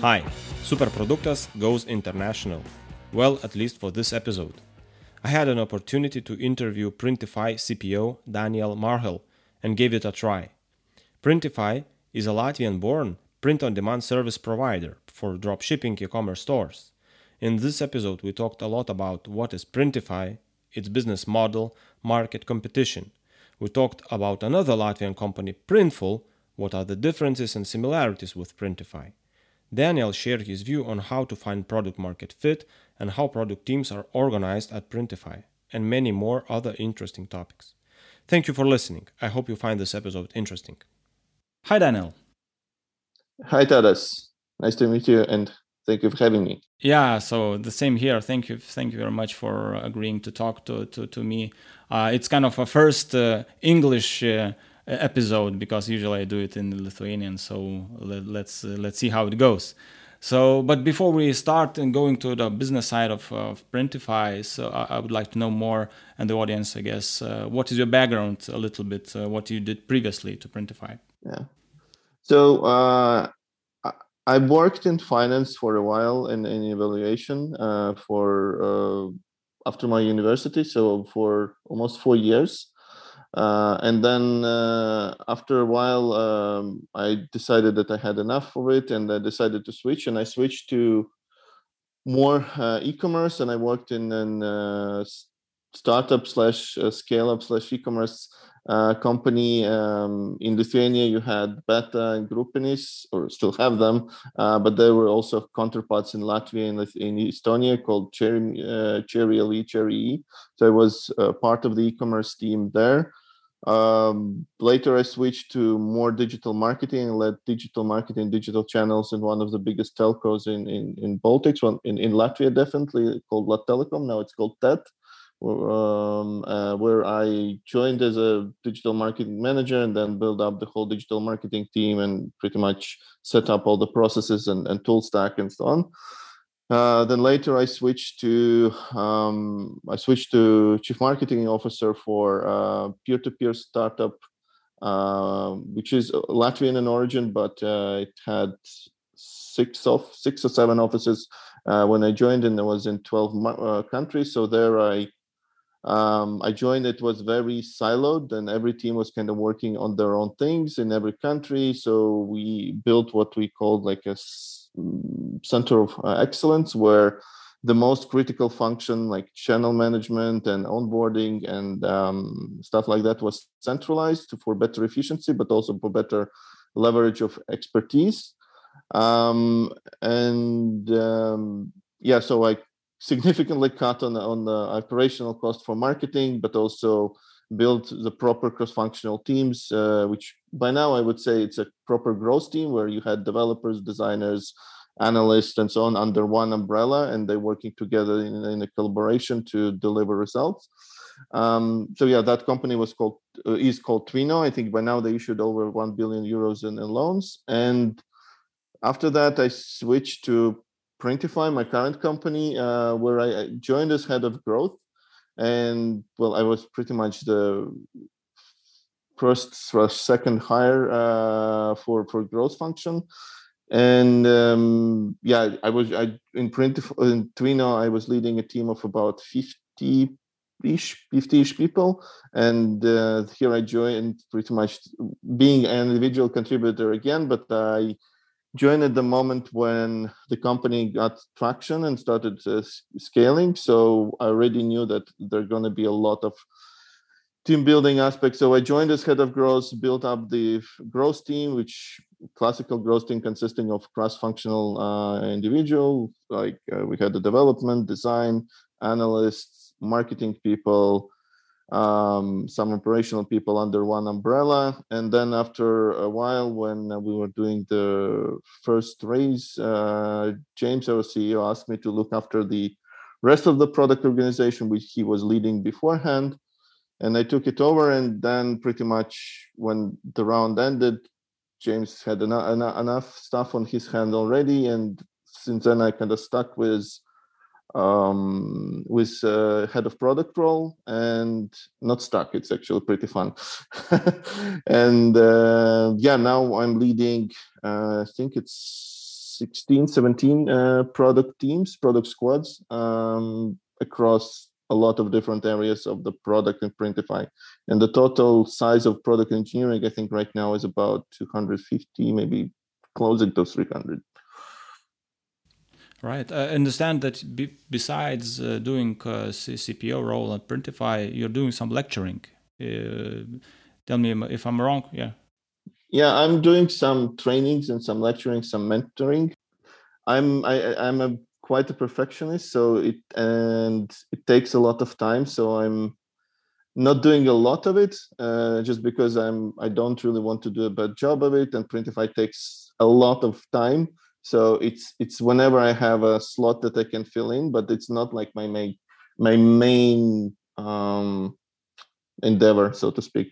Hi, Superproduktas goes international. Well, at least for this episode. I had an opportunity to interview Printify CPO Daniel Marhel and gave it a try. Printify is a Latvian born print on demand service provider for dropshipping e commerce stores. In this episode, we talked a lot about what is Printify, its business model, market competition. We talked about another Latvian company, Printful, what are the differences and similarities with Printify. Daniel shared his view on how to find product market fit and how product teams are organized at Printify, and many more other interesting topics. Thank you for listening. I hope you find this episode interesting. Hi, Daniel. Hi, Tadas. Nice to meet you, and thank you for having me. Yeah, so the same here. Thank you, thank you very much for agreeing to talk to to, to me. Uh, it's kind of a first uh, English uh, episode because usually I do it in Lithuanian. So let, let's uh, let's see how it goes. So, but before we start and going to the business side of, of Printify, so I, I, would like to know more, and the audience, I guess, uh, what is your background a little bit, uh, what you did previously to Printify? Yeah. So uh, I worked in finance for a while in, in evaluation uh, for uh, after my university, so for almost four years. Uh, and then uh, after a while, um, I decided that I had enough of it, and I decided to switch. And I switched to more uh, e-commerce, and I worked in a startup slash scale up slash e-commerce uh, company um, in Lithuania. You had Beta and Grupinis, or still have them, uh, but there were also counterparts in Latvia and in Estonia called Cherry, uh, Cherry Cherry E. So I was part of the e-commerce team there. Um, later, I switched to more digital marketing and led digital marketing, digital channels in one of the biggest telcos in in, in Baltics, one in, in Latvia, definitely called Lattelecom. Now it's called TET, um, uh, where I joined as a digital marketing manager and then built up the whole digital marketing team and pretty much set up all the processes and, and tool stack and so on. Uh, then later, I switched to um, I switched to chief marketing officer for uh, peer-to-peer startup, uh, which is Latvian in origin, but uh, it had six of six or seven offices uh, when I joined, and it was in twelve countries. So there, I um, I joined. It was very siloed, and every team was kind of working on their own things in every country. So we built what we called like a center of uh, excellence where the most critical function like channel management and onboarding and um, stuff like that was centralized for better efficiency but also for better leverage of expertise um, and um, yeah so i significantly cut on, on the operational cost for marketing but also build the proper cross-functional teams, uh, which by now I would say it's a proper growth team where you had developers, designers, analysts, and so on under one umbrella, and they're working together in, in a collaboration to deliver results. Um, so yeah, that company was called uh, is called Twino. I think by now they issued over one billion euros in, in loans, and after that I switched to Printify, my current company, uh, where I joined as head of growth. And well, I was pretty much the first slash second hire uh, for for growth function, and um, yeah, I was I in print in Twino I was leading a team of about fifty ish 50ish people. And uh, here i joined pretty much being an individual contributor again but i joined at the moment when the company got traction and started uh, scaling. So I already knew that there are going to be a lot of team building aspects. So I joined as head of growth, built up the growth team, which classical growth team consisting of cross-functional uh, individual. Like uh, we had the development, design, analysts, marketing people, um, some operational people under one umbrella. And then after a while, when we were doing the first raise, uh, James, our CEO, asked me to look after the rest of the product organization, which he was leading beforehand. And I took it over. And then, pretty much when the round ended, James had enough, enough stuff on his hand already. And since then, I kind of stuck with um, with uh, head of product role and not stuck. It's actually pretty fun. and uh, yeah, now I'm leading, uh, I think it's 16, 17 uh, product teams, product squads um, across a lot of different areas of the product in Printify. And the total size of product engineering, I think right now is about 250, maybe closing to 300. Right. I understand that be, besides uh, doing uh, CPO role at Printify, you're doing some lecturing. Uh, tell me if I'm wrong. Yeah. Yeah, I'm doing some trainings and some lecturing, some mentoring. I'm I, I'm a quite a perfectionist, so it and it takes a lot of time. So I'm not doing a lot of it, uh, just because I'm I don't really want to do a bad job of it, and Printify takes a lot of time. So it's it's whenever I have a slot that I can fill in, but it's not like my main my main um, endeavor, so to speak.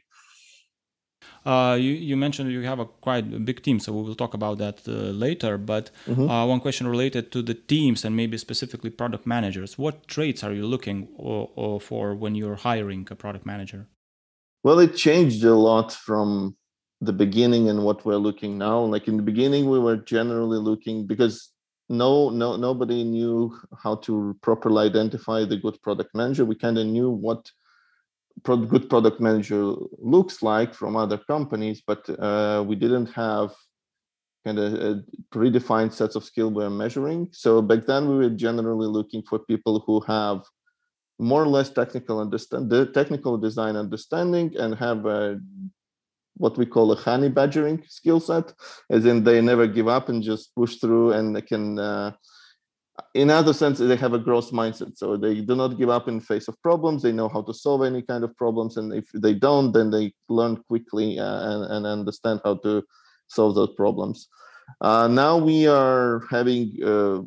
Uh, you, you mentioned you have a quite big team, so we will talk about that uh, later. But mm-hmm. uh, one question related to the teams and maybe specifically product managers. What traits are you looking or, or for when you're hiring a product manager? Well, it changed a lot from the beginning and what we're looking now. Like in the beginning, we were generally looking because no no nobody knew how to properly identify the good product manager. We kind of knew what good product manager looks like from other companies, but uh, we didn't have kind of predefined sets of skill we're measuring. So back then we were generally looking for people who have more or less technical understand the technical design understanding and have a what we call a honey badgering skill set, as in they never give up and just push through and they can uh, in other sense they have a growth mindset. So they do not give up in face of problems. They know how to solve any kind of problems. And if they don't then they learn quickly uh, and, and understand how to solve those problems. Uh, now we are having uh,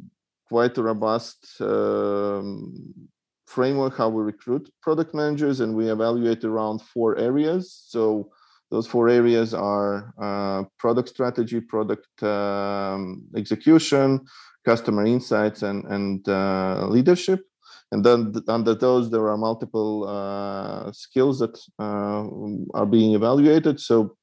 quite a robust um, framework how we recruit product managers and we evaluate around four areas. So those four areas are uh, product strategy product um, execution customer insights and, and uh, leadership. And then under those, there are multiple uh, skills that uh, are being evaluated. So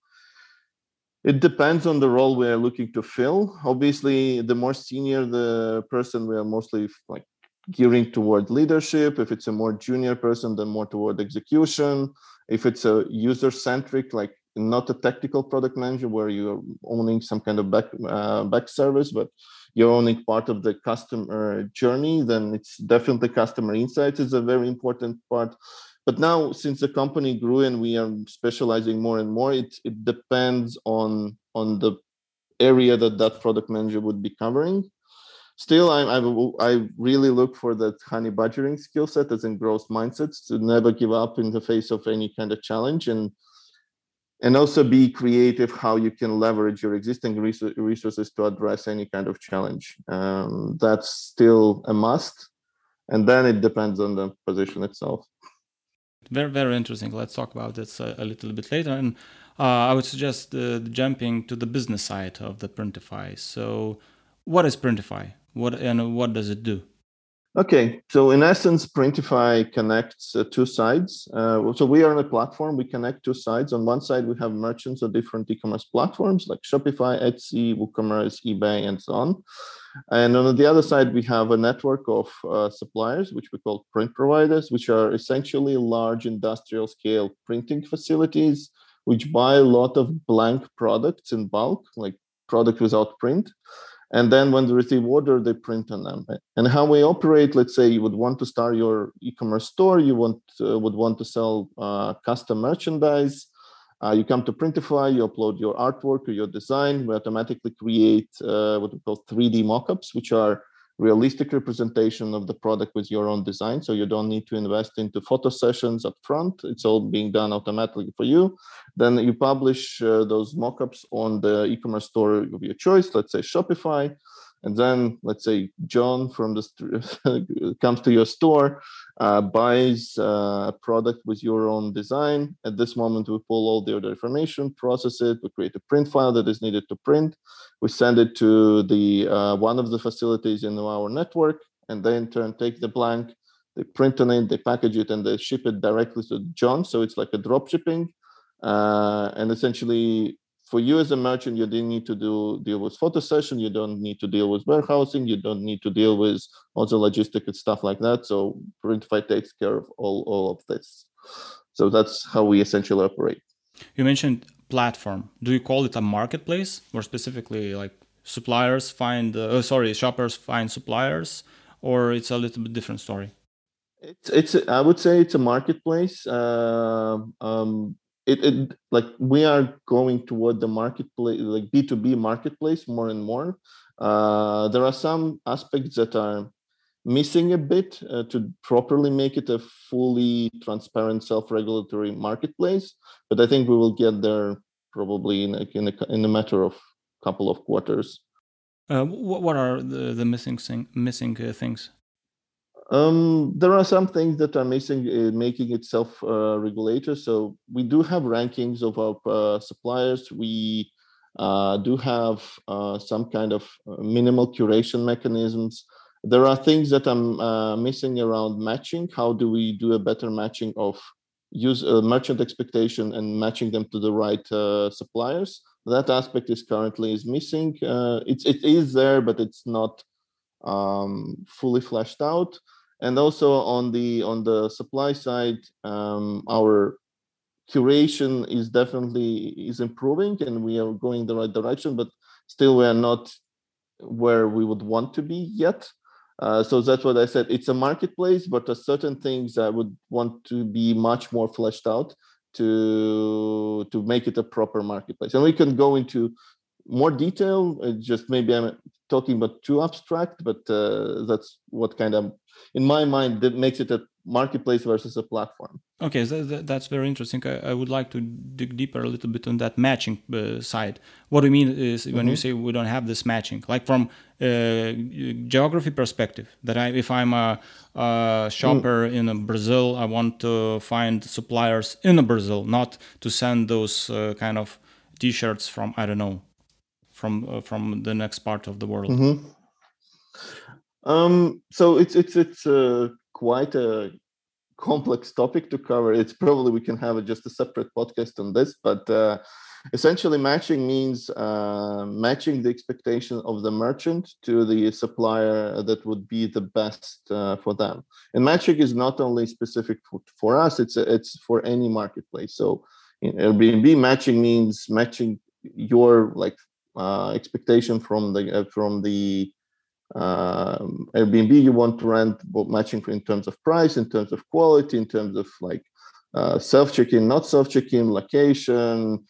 it depends on the role we are looking to fill. Obviously, the more senior the person, we are mostly like gearing toward leadership. If it's a more junior person, then more toward execution. If it's a user centric, like not a technical product manager where you're owning some kind of back uh, back service, but you're owning part of the customer journey, then it's definitely customer insights is a very important part. But now, since the company grew and we are specializing more and more, it, it depends on on the area that that product manager would be covering. Still, I, I, I really look for that honey badgering skill set as in growth mindsets to never give up in the face of any kind of challenge and and also be creative how you can leverage your existing resources to address any kind of challenge. Um, that's still a must and then it depends on the position itself. Very very interesting. Let's talk about this a, a little bit later. And uh, i would suggest uh, jumping to the business side of the printify. So what is printify what and what does it do Okay, so in essence, Printify connects uh, two sides. Uh, so we are on a platform. We connect two sides. On one side, we have merchants of different e-commerce platforms like Shopify, Etsy, WooCommerce, eBay, and so on. And on the other side, we have a network of uh, suppliers, which we call print providers, which are essentially large industrial scale printing facilities, which buy a lot of blank products in bulk, like product without print and then when they receive order they print on them. And how we operate let's say you would want to start your e-commerce store you want uh, would want to sell uh, custom merchandise uh, you come to printify you upload your artwork or your design we automatically create uh, what we call 3d mockups which are realistic representation of the product with your own design. So you don't need to invest into photo sessions up front. It's all being done automatically for you. Then you publish uh, those mockups on the e-commerce store of your choice, let's say Shopify and then let's say John from the comes to your store, uh, buys uh, a product with your own design. At this moment, we pull all the order information, process it, we create a print file that is needed to print. We send it to the uh, one of the facilities in our network, and they in turn take the blank, they print on it, they package it, and they ship it directly to John. So it's like a drop shipping, uh, and essentially for you as a merchant, you didn't need to do deal with photo session. You don't need to deal with warehousing. You don't need to deal with all the logistic and stuff like that. So Printify takes care of all, all of this. So that's how we essentially operate. You mentioned platform. Do you call it a marketplace, or specifically like suppliers find, uh, sorry, shoppers find suppliers, or it's a little bit different story? It's, it's I would say it's a marketplace. Uh, um, it, it like we are going toward the marketplace like b2b marketplace more and more. Uh, there are some aspects that are missing a bit uh, to properly make it a fully transparent self-regulatory marketplace but i think we will get there probably in a, in a, in a matter of couple of quarters. Uh, what, what are the, the missing thing, missing uh, things um, there are some things that are missing in making it self-regulator. Uh, so we do have rankings of our uh, suppliers. We uh, do have uh, some kind of uh, minimal curation mechanisms. There are things that I'm uh, missing around matching. How do we do a better matching of use merchant expectation and matching them to the right suppliers? That aspect is currently is missing. it's it is there, but it's not um, fully fleshed out and also on the on the supply side um, our curation is definitely is improving and we are going the right direction but still we are not where we would want to be yet. Uh, so that's what i said. It's a marketplace but there's certain things i would want to be much more fleshed out to to make it a proper marketplace. And we can go into more detail uh, just maybe i'm talking about too abstract but uh, that's what kind of in my mind that makes it a marketplace versus a platform okay so that's very interesting I, I, would like to dig deeper a little bit on that matching uh, side what do you mean is when mm-hmm. you say we don't have this matching like from uh, geography perspective that I, if i'm a, a shopper mm. in brazil i want to find suppliers in brazil not to send those uh, kind of t-shirts from i don't know from uh, from the next part of the world mm-hmm. Um, so it's it's it's uh, quite a complex topic to cover. It's probably we can have just a separate podcast on this, but uh, essentially matching means uh, matching the expectation of the merchant to the supplier that would be the best uh, for them. And matching is not only specific for, for us; it's it's for any marketplace. So in Airbnb, matching means matching your like expectation from the uh, from the um, Airbnb, you want to rent matching in terms of price, in terms of quality, in terms of like uh, self check-in, not self check-in, location,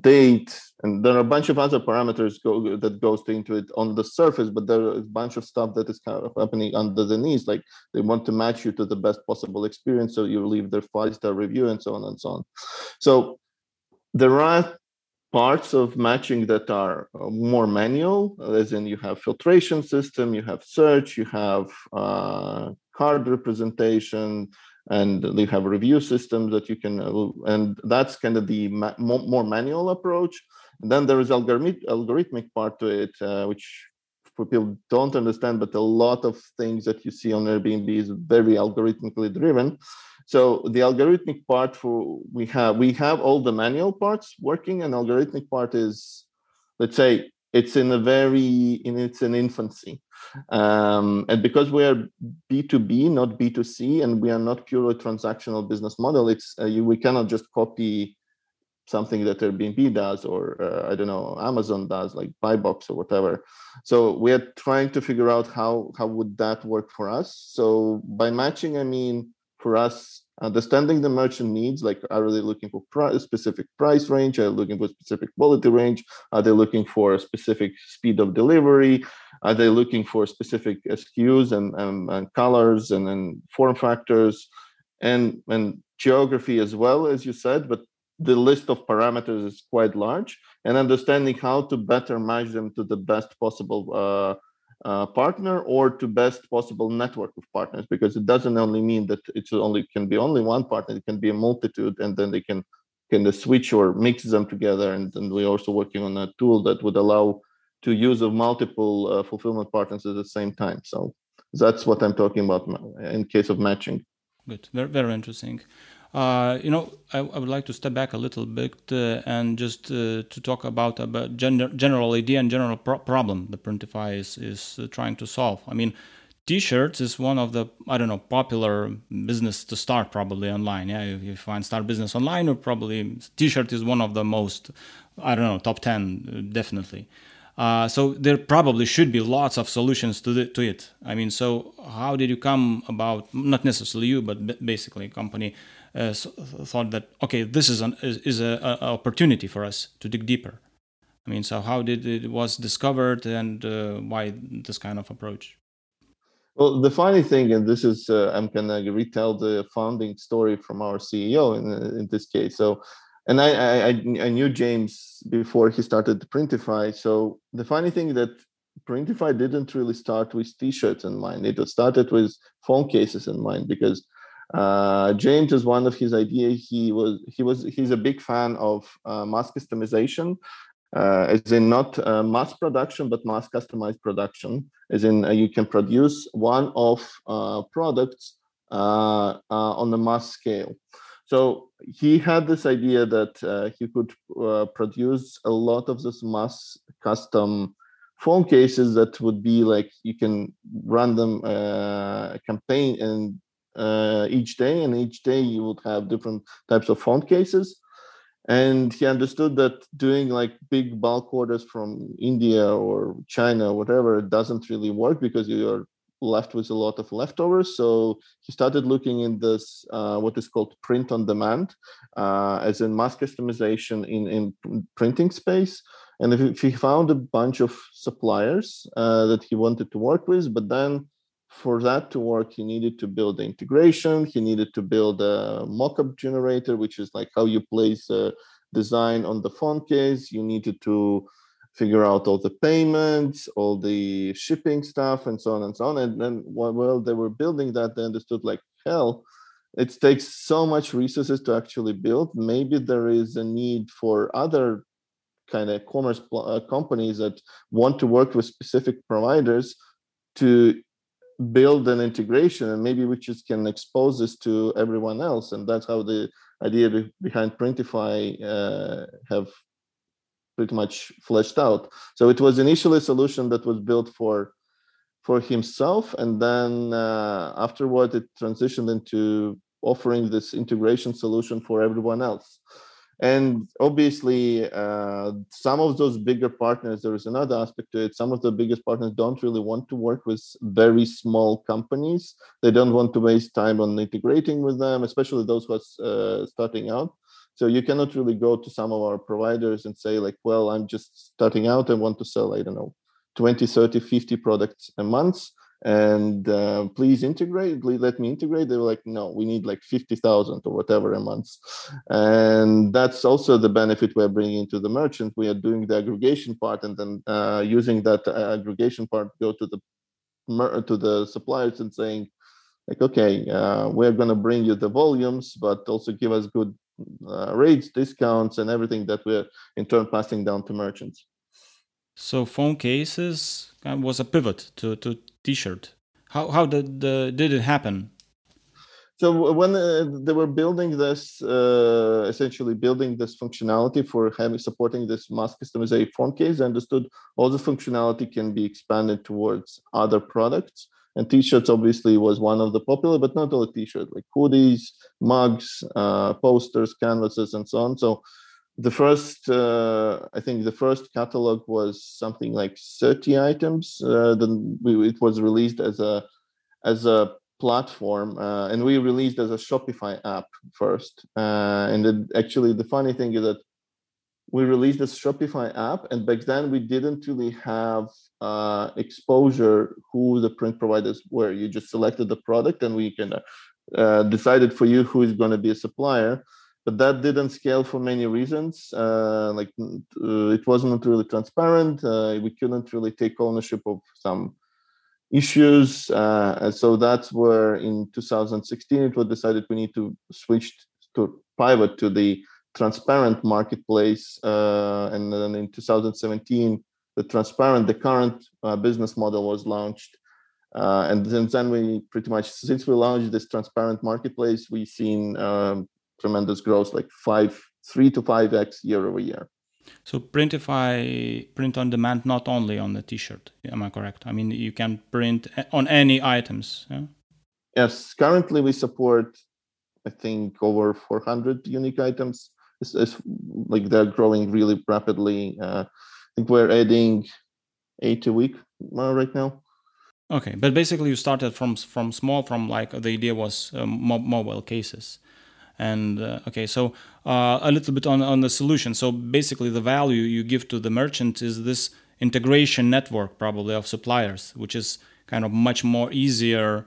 date, and there are a bunch of other parameters go, that goes into it on the surface. But there is a bunch of stuff that is kind of happening under the knees. Like they want to match you to the best possible experience, so you leave their five-star review and so on and so on. So there are parts of matching that are uh, more manual, as in you have filtration system, you have search, you have uh, card representation, and you have review systems that you can, uh, and that's kind of the ma- more manual approach. And then there is algorithmic, algorithmic part to it, uh, which people don't understand, but a lot of things that you see on Airbnb is very algorithmically driven. So the algorithmic part for we have we have all the manual parts working, and algorithmic part is, let's say, it's in a very in its an infancy, um, and because we are B two B, not B two C, and we are not purely transactional business model, it's uh, you, we cannot just copy something that Airbnb does or uh, I don't know Amazon does like Buybox or whatever. So we are trying to figure out how how would that work for us. So by matching, I mean for us understanding the merchant needs like are they looking for a specific price range? Are they looking for specific quality range? Are they looking for a specific speed of delivery? Are they looking for specific skus and, and, and colors and, and form factors and and geography as well as you said but the list of parameters is quite large and understanding how to better match them to the best possible uh, uh, partner or to best possible network of partners because it doesn't only mean that it's only can be only one partner it can be a multitude and then they can can switch or mix them together and then we're also working on a tool that would allow to use of multiple uh, fulfillment partners at the same time. So that's what i'm talking about in case of matching. Good. Very, very interesting Uh, you know, I, I, would like to step back a little bit uh, and just uh, to talk about about gen- general idea and general pro- problem the Printify is is uh, trying to solve. I mean, T-shirts is one of the I don't know popular business to start probably online. Yeah, if you find start business online, or probably T-shirt is one of the most I don't know top ten uh, definitely. Uh, so there probably should be lots of solutions to, the, to it. I mean, so how did you come about? Not necessarily you, but basically, a company uh, thought that okay, this is an is, is a, a, opportunity for us to dig deeper. I mean, so how did it was discovered, and uh, why this kind of approach? Well, the funny thing, and this is uh, I'm gonna retell the founding story from our CEO in in this case. So and I, I I knew James before he started Printify. So the funny thing that Printify didn't really start with t-shirts in mind. It started with phone cases in mind because uh, James is one of his idea. He was he was he's a big fan of uh, mass customization, uh, as in not uh, mass production but mass customized production. As in uh, you can produce one of uh, products on a mass scale. So he had this idea that he could produce a lot of this mass custom phone cases that would be like you can run them uh, campaign and uh, each day, and each day you would have different types of font cases. And he understood that doing like big bulk orders from India or China, or whatever, doesn't really work because you're left with a lot of leftovers. So he started looking in this uh, what is called print on demand, uh, as in mass customization in in printing space. And if he found a bunch of suppliers uh, that he wanted to work with, but then for that to work, he needed to build the integration. He needed to build a mockup generator, which is like how you place a design on the phone case. You needed to figure out all the payments, all the shipping stuff, and so on and so on. And then while they were building that, they understood like hell, it takes so much resources to actually build. Maybe there is a need for other kind of commerce uh, companies that want to work with specific providers to build an integration and maybe we just can expose this to everyone else and that's how the idea behind printify uh, have pretty much fleshed out. So it was initially a solution that was built for for himself, and then uh, afterward it transitioned into offering this integration solution for everyone else. And obviously, uh, some of those bigger partners, there is another aspect to it. Some of the biggest partners don't really want to work with very small companies. They don't want to waste time on integrating with them, especially those who are uh, starting out. So you cannot really go to some of our providers and say like, well, I'm just starting out and want to sell, I don't know, 20, 30, 50 products a month and uh, please integrate please let me integrate. They were like no we need like 50000 or whatever a month. And that's also the benefit we're bringing to the merchant. We are doing the aggregation part and then uh, using that aggregation part go to the to the suppliers and saying like okay uh, we're going to bring you the volumes but also give us good uh, rates, discounts, and everything that we're in turn passing down to merchants. So phone cases was a pivot to, to t-shirt. How how did the, did it happen? So when uh, they were building this, uh, essentially building this functionality for having supporting this mass customization phone case, I understood all the functionality can be expanded towards other products. And t-shirts obviously was one of the popular, but not only t-shirts, like hoodies, mugs, uh, posters, canvases, and so on. So the first, uh, I think the first catalog was something like 30 items. Uh, then we, it was released as a as a platform, uh, and we released as a Shopify app first. Uh, and it, actually, the funny thing is that we released this Shopify app, and back then we didn't really have uh, exposure who the print providers were. You just selected the product, and we kind of uh, decided for you who is going to be a supplier. But that didn't scale for many reasons. Uh, like uh, it wasn't really transparent. Uh, we couldn't really take ownership of some issues. Uh, and so that's where in 2016 it was decided we need to switch to pivot to the transparent marketplace. Uh, and then in 2017, the transparent, the current uh, business model was launched. Uh, and then, then we pretty much, since we launched this transparent marketplace, we've seen um, tremendous growth, like five, three to five x year over year. So Printify print on demand not only on the T-shirt. Am I correct? I mean, you can print on any items. Yeah? Yes. Currently, we support, I think, over 400 unique items. It's, it's like they're growing really rapidly. Uh, I think we're adding eight a week uh, right now. Okay, but basically you started from from small, from like the idea was uh, mobile cases, and uh, okay, so uh, a little bit on on the solution. So basically, the value you give to the merchant is this integration network probably of suppliers, which is kind of much more easier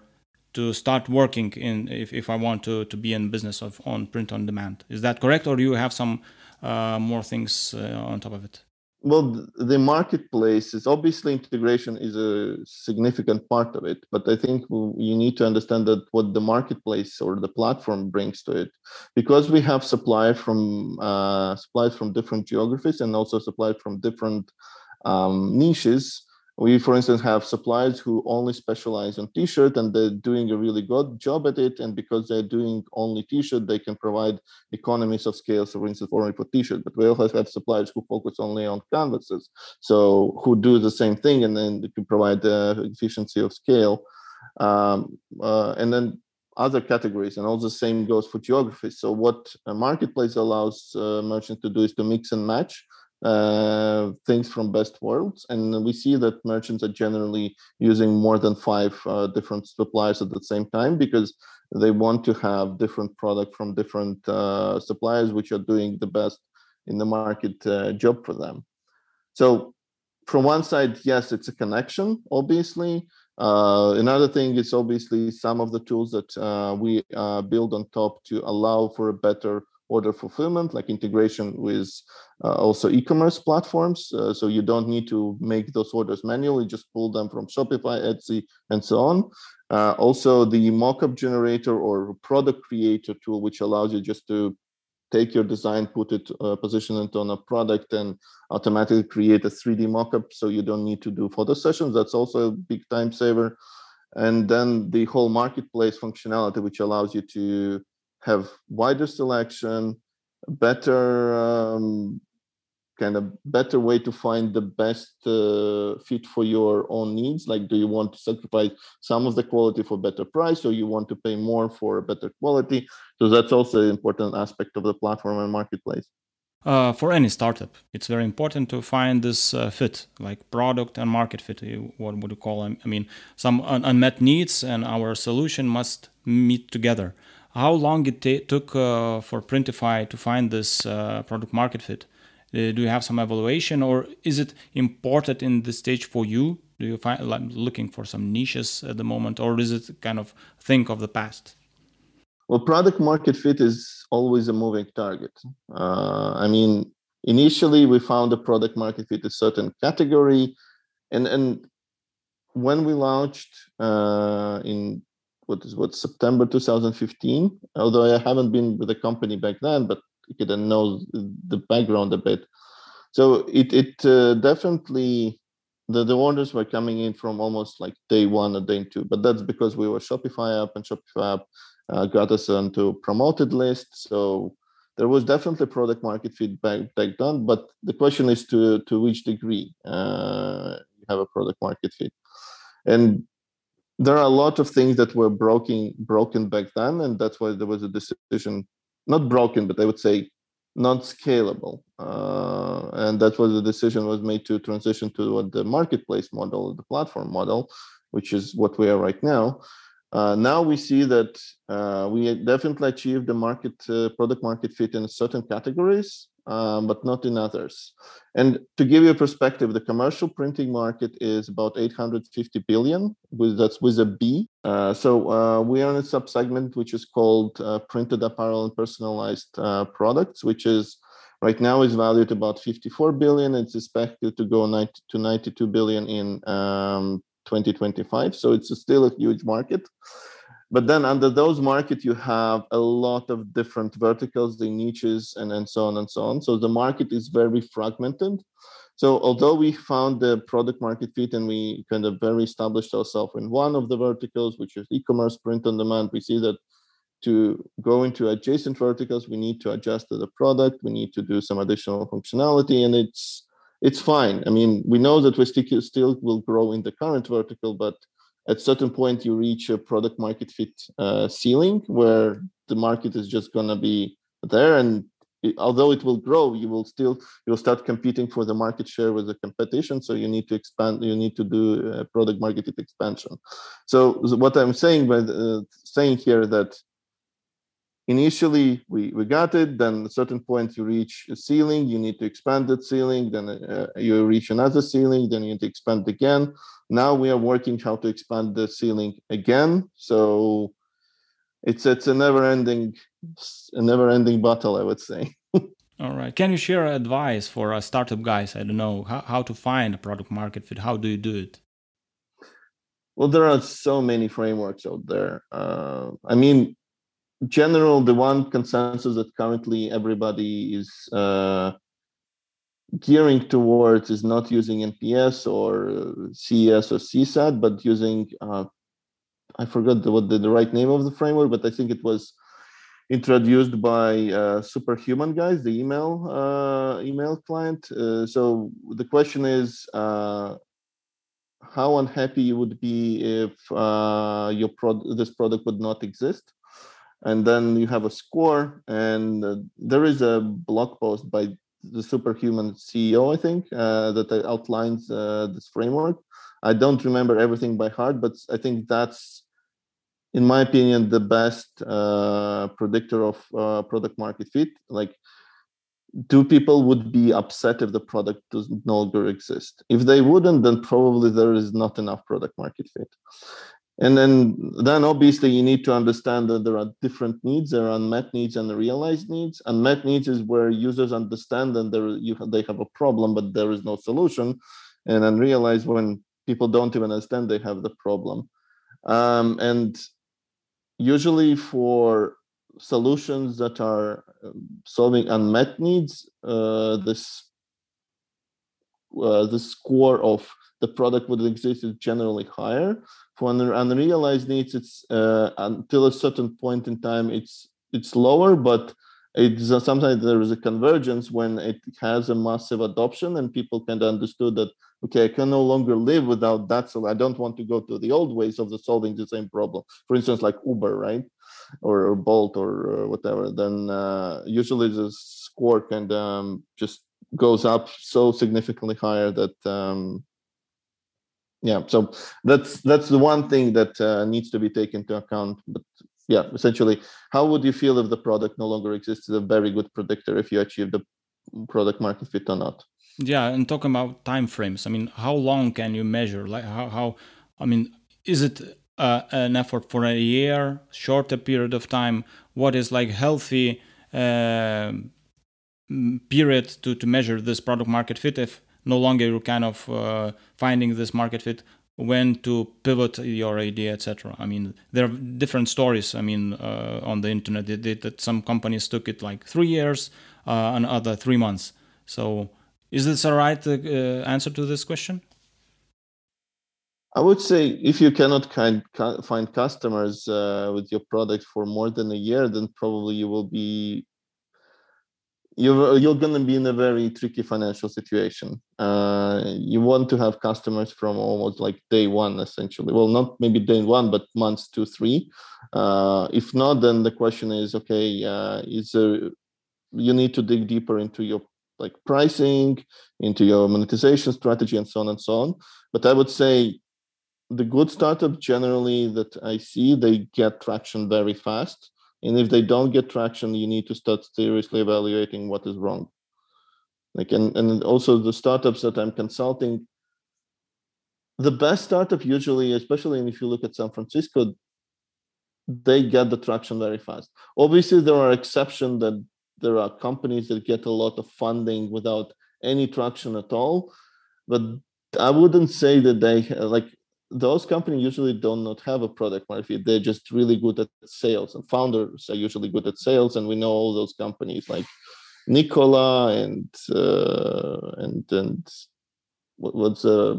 to start working in if, if I want to, to be in business of on print on demand. Is that correct, or do you have some uh, more things uh, on top of it? Well the marketplace is obviously integration is a significant part of it but i think you need to understand that what the marketplace or the platform brings to it. Because we have supply from uh, supplies from different geographies and also supply from different um, niches we for instance have suppliers who only specialize on t-shirt and they're doing a really good job at it. And because they're doing only t-shirt they can provide economies of scale so for instance only for t-shirt. But we also have suppliers who focus only on canvases. So who do the same thing and then they can provide the efficiency of scale. Um, uh, and then other categories and all the same goes for geography. So what a marketplace allows uh, merchants to do is to mix and match uh, things from best worlds. And we see that merchants are generally using more than five uh, different suppliers at the same time because they want to have different product from different uh, suppliers, which are doing the best in the market uh, job for them. So from one side, yes, it's a connection, obviously. Uh, another thing is obviously some of the tools that uh, we build on top to allow for a better order fulfillment, like integration with uh, also e-commerce platforms. Uh, so you don't need to make those orders manually, just pull them from Shopify, Etsy, and so on. Uh, also, the mockup generator or product creator tool, which allows you just to take your design, put it, uh, position it on a product, and automatically create a 3D mockup. So you don't need to do photo sessions. That's also a big time saver. And then the whole marketplace functionality, which allows you to have wider selection, better um, kind of better way to find the best uh, fit for your own needs? Like do you want to sacrifice some of the quality for better price or you want to pay more for a better quality? So that's also an important aspect of the platform and marketplace. Uh, for any startup it's very important to find this uh, fit like product and market fit what would you call them i mean some un- unmet needs and our solution must meet together how long it t- took uh, for Printify to find this uh, product market fit? Uh, do you have some evaluation, or is it imported in this stage for you? Do you find like looking for some niches at the moment, or is it kind of think of the past? Well, product market fit is always a moving target. Uh, I mean, initially we found a product market fit a certain category, and and when we launched uh, in what is what September 2015. Although I haven't been with the company back then, but you can know the background a bit. So it it uh, definitely the, the orders were coming in from almost like day one or day two, but that's because we were Shopify app and Shopify app uh, got us onto promoted list. So there was definitely product market feedback back then, but the question is to to which degree uh, you have a product market fit. And there are a lot of things that were broken broken back then and that's why there was a decision not broken but i would say not scalable. Uh, and that was the decision was made to transition to what the marketplace model the platform model which is what we are right now. Uh, now we see that uh, we definitely achieved the market uh, product market fit in certain categories um, but not in others. And to give you a perspective, the commercial printing market is about 850 billion, with that's with a B. Uh, so uh, we are in a subsegment which is called uh, printed apparel and personalized uh, products, which is right now is valued about 54 billion. It's expected to go 90 to 92 billion in um, 2025. So it's still a huge market but then under those market you have a lot of different verticals the niches and, and so on and so on. So the market is very fragmented. So although we found the product market fit and we kind of very established ourselves in one of the verticals which is e-commerce print on demand we see that to go into adjacent verticals, we need to adjust to the product, we need to do some additional functionality, and it's it's fine. I mean, we know that we still still will grow in the current vertical, but at certain point you reach a product market fit uh, ceiling where the market is just gonna be there, and it, although it will grow, you will still you'll start competing for the market share with the competition. So you need to expand. You need to do uh, product market fit expansion. So what I'm saying by uh, saying here that initially we, we got it. Then at a certain point you reach a ceiling you need to expand that ceiling. Then uh, you reach another ceiling then you need to expand again. Now we are working how to expand the ceiling again. So it's it's a never ending a never ending battle i would say. All right. Can you share advice for uh, startup guys? I don't know how, how to find a product market fit? How do you do it? Well there are so many frameworks out there. Uh, i mean general, the one consensus that currently everybody is uh, gearing towards is not using NPS or CES or CSAT, but using uh, I forgot the, what the, the right name of the framework, but I think it was introduced by uh, Superhuman guys, the email uh, email client. Uh, so the question is, uh, how unhappy you would be if uh, your pro- this product would not exist? And then you have a score and uh, there is a blog post by the superhuman ceo i think uh, that outlines uh, this framework. I don't remember everything by heart but i think that's in my opinion the best uh, predictor of uh, product market fit. Like do people would be upset if the product does no longer exist. If they wouldn't then probably there is not enough product market fit and then then obviously you need to understand that there are different needs there are unmet needs and realized needs. Unmet needs is where users understand that there you they have a problem but there is no solution. And then realize when people don't even understand they have the problem. Um, and usually for solutions that are um, solving unmet needs uh, this uh, the score of the product would exist is generally higher. For unrealized needs it's uh, until a certain point in time it's it's lower but it's uh, sometimes there is a convergence when it has a massive adoption and people kind of understood that okay i can no longer live without that so i don't want to go to the old ways of the solving the same problem. For instance like uber right? Or, or bolt or uh, whatever then uh, usually the score of um, just goes up so significantly higher that um, yeah so that's that's the one thing that uh, needs to be taken into account but yeah essentially how would you feel if the product no longer exists is a very good predictor if you achieve the product market fit or not? Yeah and talking about time frames. I mean how long can you measure? Like how, how i mean is it uh, an effort for a year shorter period of time? What is like healthy uh, period to, to measure this product market fit if no longer you're kind of uh, finding this market fit when to pivot your idea etc i mean there are different stories i mean uh, on the internet. That, that, some companies took it like three years uh, and other three months. So is this a right uh, answer to this question? I would say if you cannot kind, find customers uh, with your product for more than a year then probably you will be you're you're going to be in a very tricky financial situation. Uh, you want to have customers from almost like day one, essentially. Well, not maybe day one, but months two, three. Uh, if not, then the question is, okay, uh, is there, you need to dig deeper into your like pricing, into your monetization strategy, and so on and so on. But I would say the good startup generally that I see they get traction very fast and if they don't get traction you need to start seriously evaluating what is wrong. Like and, and also the startups that i'm consulting the best startup usually especially if you look at san francisco they get the traction very fast. Obviously there are exceptions that there are companies that get a lot of funding without any traction at all but i wouldn't say that they like those companies usually do not have a product market fit. They're just really good at sales, and founders are usually good at sales. And we know all those companies like Nikola and uh, and and what, what's uh,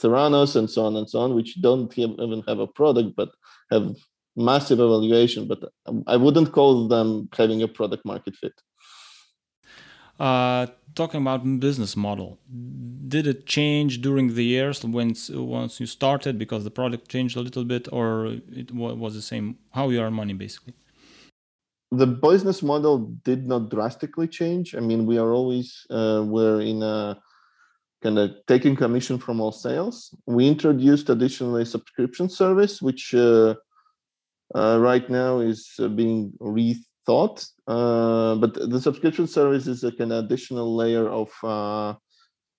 Theranos and so on and so on, which don't even have a product but have massive evaluation, but I wouldn't call them having a product market fit. Uh, talking about business model, did it change during the years when once you started because the product changed a little bit, or it was the same? How you earn money basically? The business model did not drastically change. I mean, we are always uh, we're in a kind of taking commission from all sales. We introduced additionally subscription service, which uh, uh, right now is uh, being rethought. Uh, but the subscription service is like an additional layer of uh,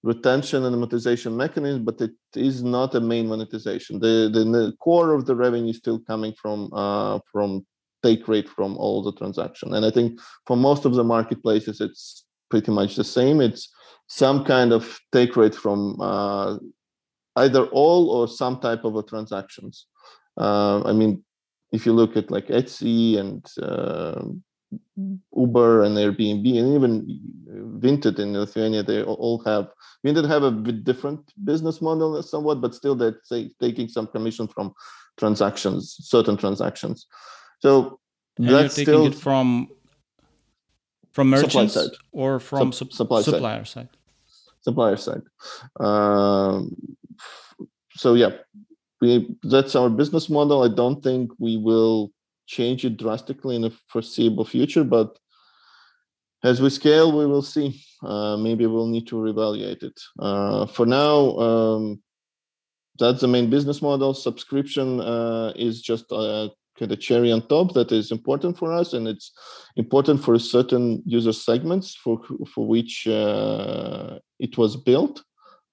retention and monetization mechanism, but it is not a main monetization. The, the, the core of the revenue is still coming from uh, from take rate from all the transaction. And I think for most of the marketplaces, it's pretty much the same. It's some kind of take rate from uh, either all or some type of a transactions. Uh, I mean, if you look at like Etsy and uh, Uber and Airbnb and even Vinted in Lithuania, they all have Vinted have a bit different business model somewhat, but still they're say, taking some commission from transactions, certain transactions. So and that's you're taking still, it from from merchants or from Sup- supply supplier side. side supplier side. Um, so yeah, we that's our business model. I don't think we will change it drastically in the foreseeable future, but as we scale, we will see. Uh, maybe we'll need to reevaluate it. Uh, for now, um, that's the main business model. Subscription uh, is just a kind of cherry on top that is important for us, and it's important for certain user segments for for which uh, it was built,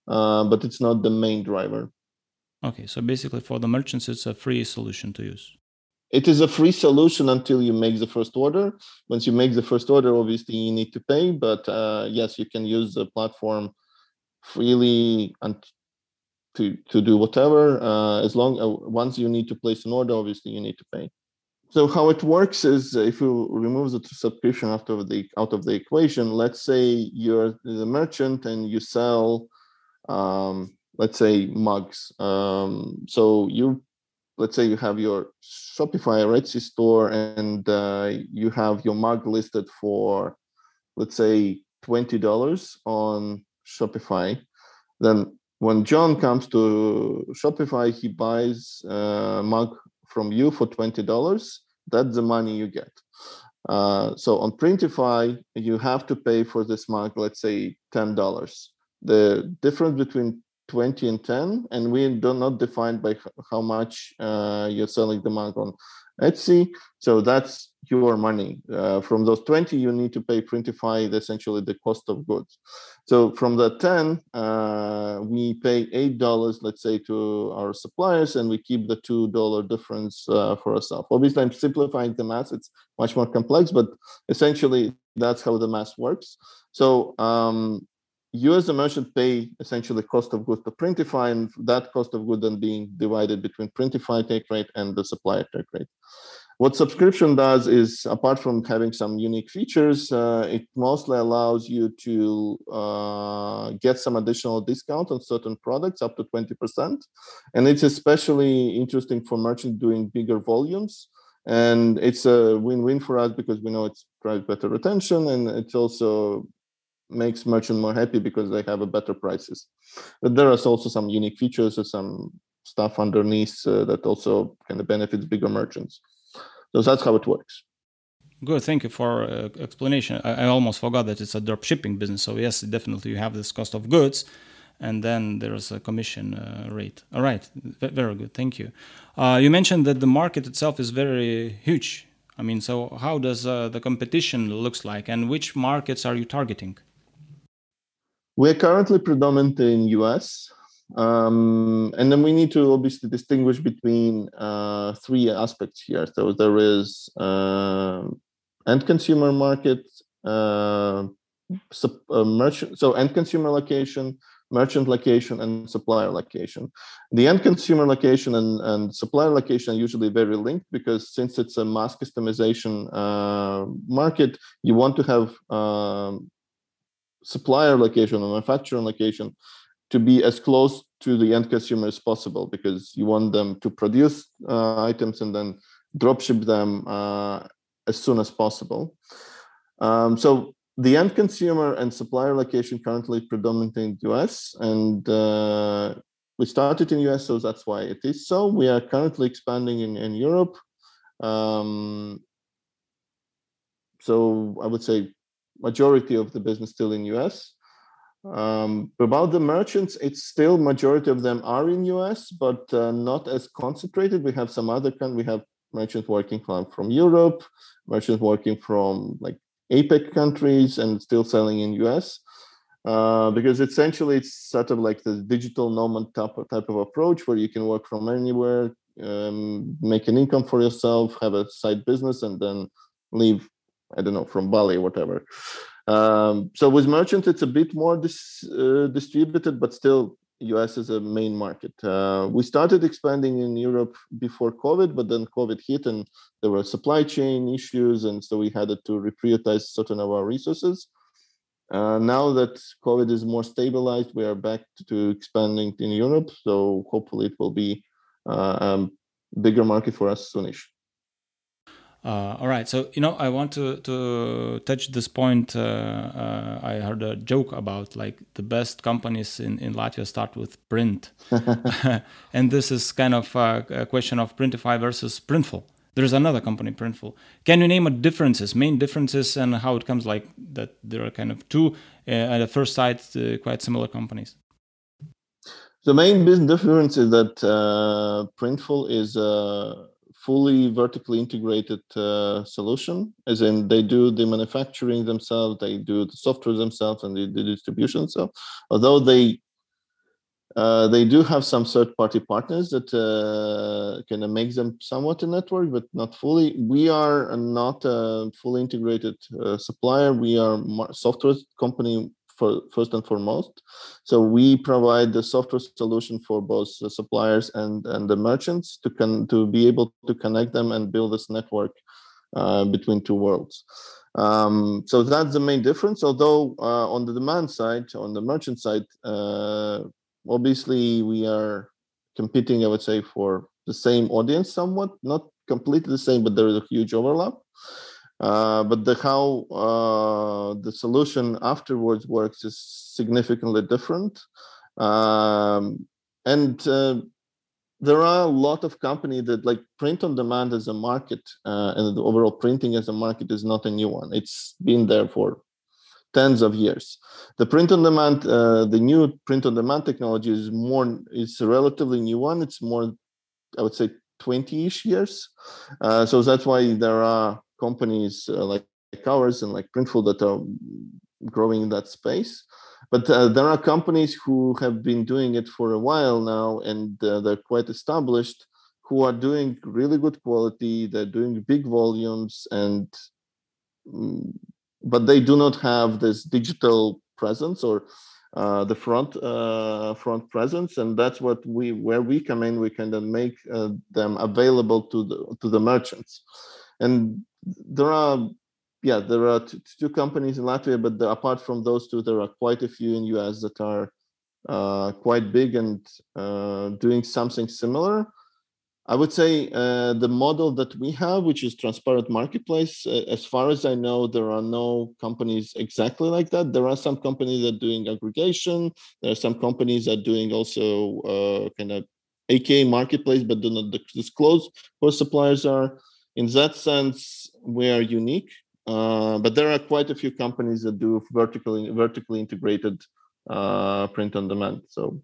uh, but it's not the main driver. Okay, so basically for the merchants, it's a free solution to use. It is a free solution until you make the first order. Once you make the first order, obviously you need to pay, but uh, yes, you can use the platform freely and to to do whatever. Uh, as long uh, once you need to place an order, obviously you need to pay. So how it works is if you remove the subscription out of the out of the equation, let's say you're the merchant and you sell, um, let's say mugs. Um, so you, let's say you have your Shopify Etsy store and uh, you have your mug listed for, let's say twenty dollars on Shopify. Then when John comes to Shopify, he buys a mug from you for $20, that's the money you get. Uh, so on Printify, you have to pay for this mug, let's say $10. The difference between 20 and 10, and we do not define by how much uh, you're selling the mug on Etsy. So that's your money. Uh, from those 20, you need to pay Printify essentially the cost of goods. So from the 10, uh, we pay $8, let's say, to our suppliers, and we keep the $2 difference uh, for ourselves. Obviously, I'm simplifying the math. It's much more complex, but essentially, that's how the math works. So um, you as a merchant pay essentially cost of goods to Printify, and that cost of good then being divided between Printify take rate and the supplier take rate. What subscription does is, apart from having some unique features, uh, it mostly allows you to uh, get some additional discount on certain products up to 20%. And it's especially interesting for merchants doing bigger volumes. And it's a win-win for us because we know it's drives better retention and it's also makes merchant more happy because they have a better prices. But there are also some unique features or some stuff underneath uh, that also kind of benefits bigger merchants. So that's how it works. Good, thank you for uh, explanation. I, I, almost forgot that it's a drop shipping business. So yes, definitely you have this cost of goods, and then there's a commission uh, rate. All right, v- very good. Thank you. Uh, you mentioned that the market itself is very huge. I mean, so how does uh, the competition looks like, and which markets are you targeting? We're currently predominant in US. Um, and then we need to obviously distinguish between uh, three aspects here. So there is uh, end consumer market, uh, uh, merchant, so end consumer location, merchant location, and supplier location. The end consumer location and, and supplier location are usually very linked because since it's a mass customization uh, market, you want to have um, supplier location or manufacturer location to be as close to the end consumer as possible because you want them to produce uh, items and then dropship them as soon as possible. Um, so the end consumer and supplier location currently predominantly in the US, and uh, we started in US, so that's why it is so. We are currently expanding in, in Europe. Um, so I would say majority of the business still in US. Um, about the merchants, it's still majority of them are in US, but uh, not as concentrated. We have some other kind. We have merchants working from, from Europe, merchants working from like APEC countries and still selling in US. Uh, because essentially it's sort of like the digital nomad type, type of approach where you can work from anywhere, um, make an income for yourself, have a side business, and then leave, I don't know, from Bali whatever. Um, so with merchant, it's a bit more dis, uh, distributed, but still US is a main market. Uh, we started expanding in Europe before COVID, but then COVID hit and there were supply chain issues. And so we had to reprioritize certain of our resources. Uh, now that COVID is more stabilized, we are back to expanding in Europe. So hopefully it will be uh, a bigger market for us soonish. Uh, all right, so you know, I want to to touch this point. Uh, uh, I heard a joke about like the best companies in in Latvia start with print, and this is kind of a, a, question of Printify versus Printful. There's another company, Printful. Can you name a differences, main differences, and how it comes like that? There are kind of two uh, at the first sight uh, quite similar companies. The main business difference is that uh, Printful is fully vertically integrated uh, solution, as in they do the manufacturing themselves, they do the software themselves, and the, distribution. So, although they uh, they do have some third-party partners that uh, can make them somewhat a network, but not fully. We are not a fully integrated uh, supplier. We are software company for, first and foremost. So we provide the software solution for both the suppliers and, and the merchants to con- to be able to connect them and build this network uh, between two worlds. Um, so that's the main difference. Although uh, on the demand side, on the merchant side, uh, obviously we are competing, I would say, for the same audience somewhat, not completely the same, but there is a huge overlap. Uh, but the how uh, the solution afterwards works is significantly different. Um, and uh, there are a lot of companies that like print on demand as a market uh, and the overall printing as a market is not a new one. It's been there for tens of years. The print on demand, uh, the new print on demand technology is more, it's a relatively new one. It's more, I would say 20-ish years. so that's why there are companies uh, like ours and like Printful that are growing in that space. But uh, there are companies who have been doing it for a while now, and uh, they're quite established, who are doing really good quality. They're doing big volumes, and mm, but they do not have this digital presence or uh, the front uh, front presence, and that's what we where we come in. We can then make uh, them available to the to the merchants and there are yeah there are two, two companies in latvia but the, apart from those two there are quite a few in us that are uh, quite big and uh, doing something similar. I would say uh, the model that we have which is transparent marketplace uh, as far as i know there are no companies exactly like that. There are some companies that are doing aggregation. There are some companies that are doing also uh, kind of aka marketplace but do not disclose who suppliers are in that sense, we are unique. Uh, but there are quite a few companies that do vertically vertically integrated uh, print on demand. So,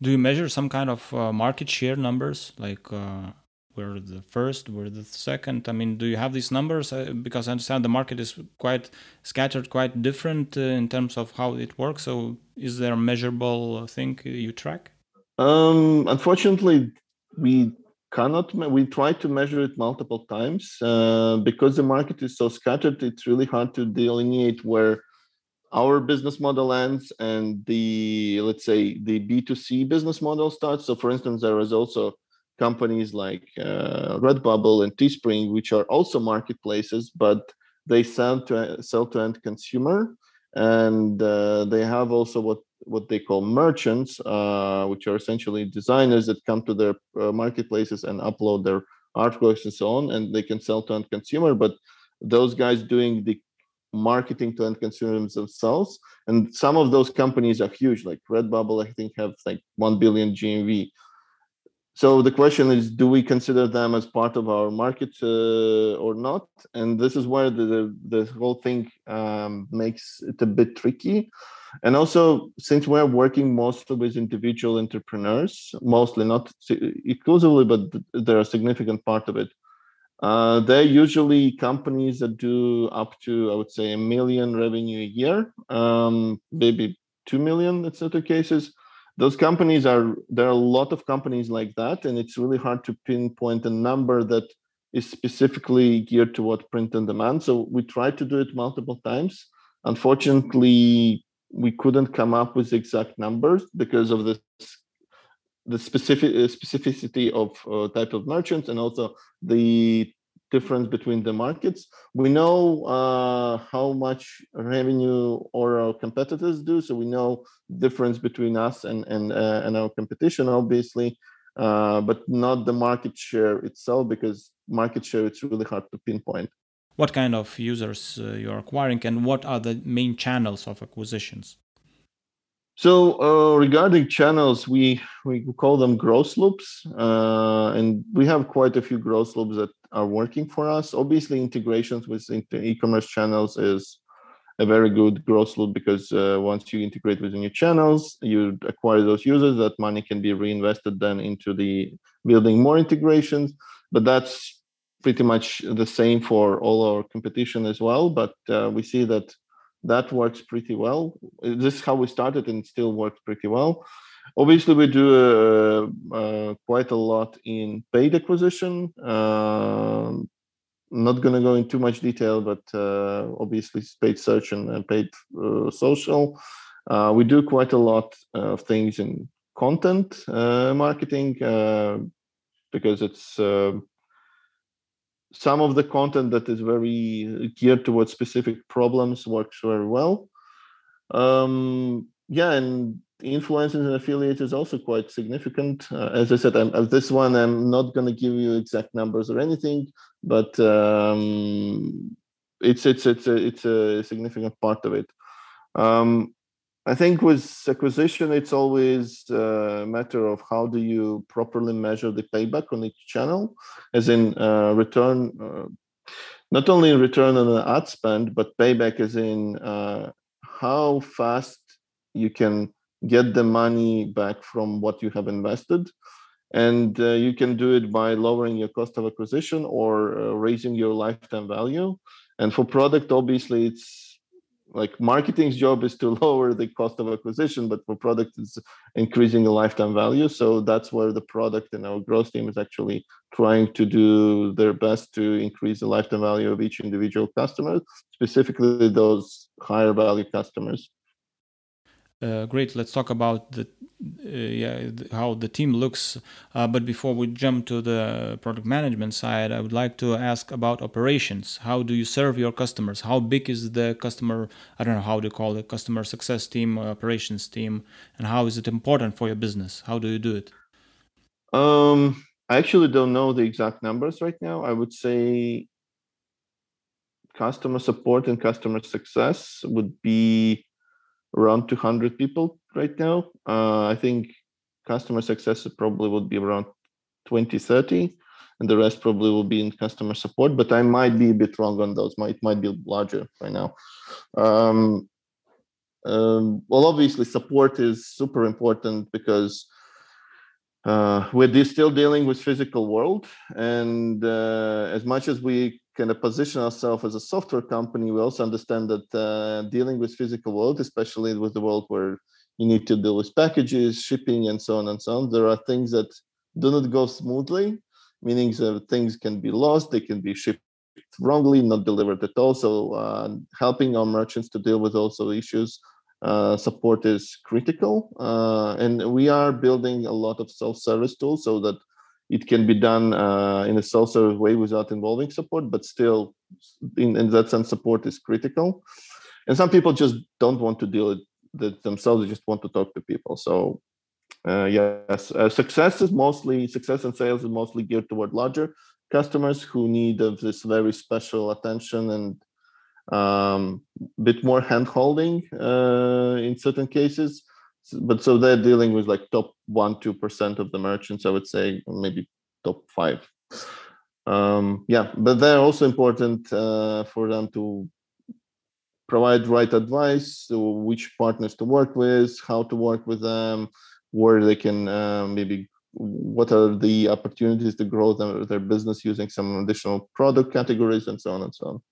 do you measure some kind of uh, market share numbers, like uh, we're the first, we're the second? I mean, do you have these numbers? Uh, because I understand the market is quite scattered, quite different uh, in terms of how it works. So, is there a measurable thing you track? Um, unfortunately, we cannot we try to measure it multiple times uh, because the market is so scattered it's really hard to delineate where our business model ends and the let's say the b2c business model starts. So for instance there is also companies like uh, redbubble and teespring which are also marketplaces but they sell to sell to end consumer and uh, they have also what what they call merchants, uh, which are essentially designers that come to their uh, marketplaces and upload their artworks and so on, and they can sell to end consumer. But those guys doing the marketing to end consumers themselves, and some of those companies are huge, like Redbubble, I think have like one billion GMV. So the question is, do we consider them as part of our market uh, or not? And this is where the the, the whole thing um, makes it a bit tricky and also, since we're working mostly with individual entrepreneurs, mostly not exclusively, but they're a significant part of it. Uh, they're usually companies that do up to, I would say, a million revenue a year, um, maybe two million in certain cases. Those companies are there are a lot of companies like that, and it's really hard to pinpoint a number that is specifically geared to what print on demand. So we tried to do it multiple times. Unfortunately, we couldn't come up with exact numbers because of the the specific specificity of uh, type of merchants and also the difference between the markets. We know uh, how much revenue or our competitors do, so we know difference between us and and uh, and our competition, obviously, uh, but not the market share itself because market share it's really hard to pinpoint what kind of users uh, you're acquiring and what are the main channels of acquisitions so uh, regarding channels we we call them growth loops uh, and we have quite a few growth loops that are working for us obviously integrations with e-commerce channels is a very good growth loop because uh, once you integrate with new channels you acquire those users that money can be reinvested then into the building more integrations but that's pretty much the same for all our competition as well. But uh, we see that that works pretty well. This is how we started, and still works pretty well. Obviously, we do uh, uh, quite a lot in paid acquisition. Um, not going to go into too much detail, but uh, obviously, paid search and, and paid uh, social. We do quite a lot of things in content marketing because it's some of the content that is very geared towards specific problems works very well. Um, yeah, and influencers and affiliates is also quite significant. Uh, as I said, I'm, uh, this one I'm not going to give you exact numbers or anything, but um, it's it's it's a it's a significant part of it. Um, I think with acquisition, it's always a matter of how do you properly measure the payback on each channel, as in uh, return, uh, not only return on the ad spend, but payback as in uh, how fast you can get the money back from what you have invested. And uh, you can do it by lowering your cost of acquisition or uh, raising your lifetime value. And for product, obviously, it's like marketing's job is to lower the cost of acquisition but for product it's increasing the lifetime value so that's where the product and our growth team is actually trying to do their best to increase the lifetime value of each individual customer specifically those higher value customers uh, great. Let's talk about the uh, yeah how the team looks. Uh, but before we jump to the product management side, I would like to ask about operations. How do you serve your customers? How big is the customer? I don't know how to call it customer success team, operations team, and how is it important for your business? How do you do it? Um, I actually don't know the exact numbers right now. I would say customer support and customer success would be around 200 people right now. Uh, I think customer success probably would be around 20, 30, and the rest probably will be in customer support. But I might be a bit wrong on those. Might might be larger right now. Um, um, well, obviously, support is super important because uh, we're still dealing with physical world, and uh, as much as we kind of position ourselves as a software company, we also understand that uh, dealing with physical world, especially with the world where you need to deal with packages, shipping, and so on and so on, there are things that do not go smoothly, meaning that things can be lost, they can be shipped wrongly, not delivered at all. So uh, helping our merchants to deal with also issues uh, support is critical. Uh, and we are building a lot of self-service tools so that it can be done uh, in a self-service way without involving support, but still, in, in that sense, support is critical. and some people just don't want to deal with it themselves; they just want to talk to people. So uh, yes, uh, success is mostly success and sales is mostly geared toward larger customers who need of this very special attention and um, bit more hand holding uh, in certain cases. But so they're dealing with like top one, two percent of the merchants. I would say maybe top five. Um, yeah, but they're also important uh, for them to provide right advice, so which partners to work with, how to work with them, where they can uh, maybe what are the opportunities to grow their, their business using some additional product categories and so on and so on.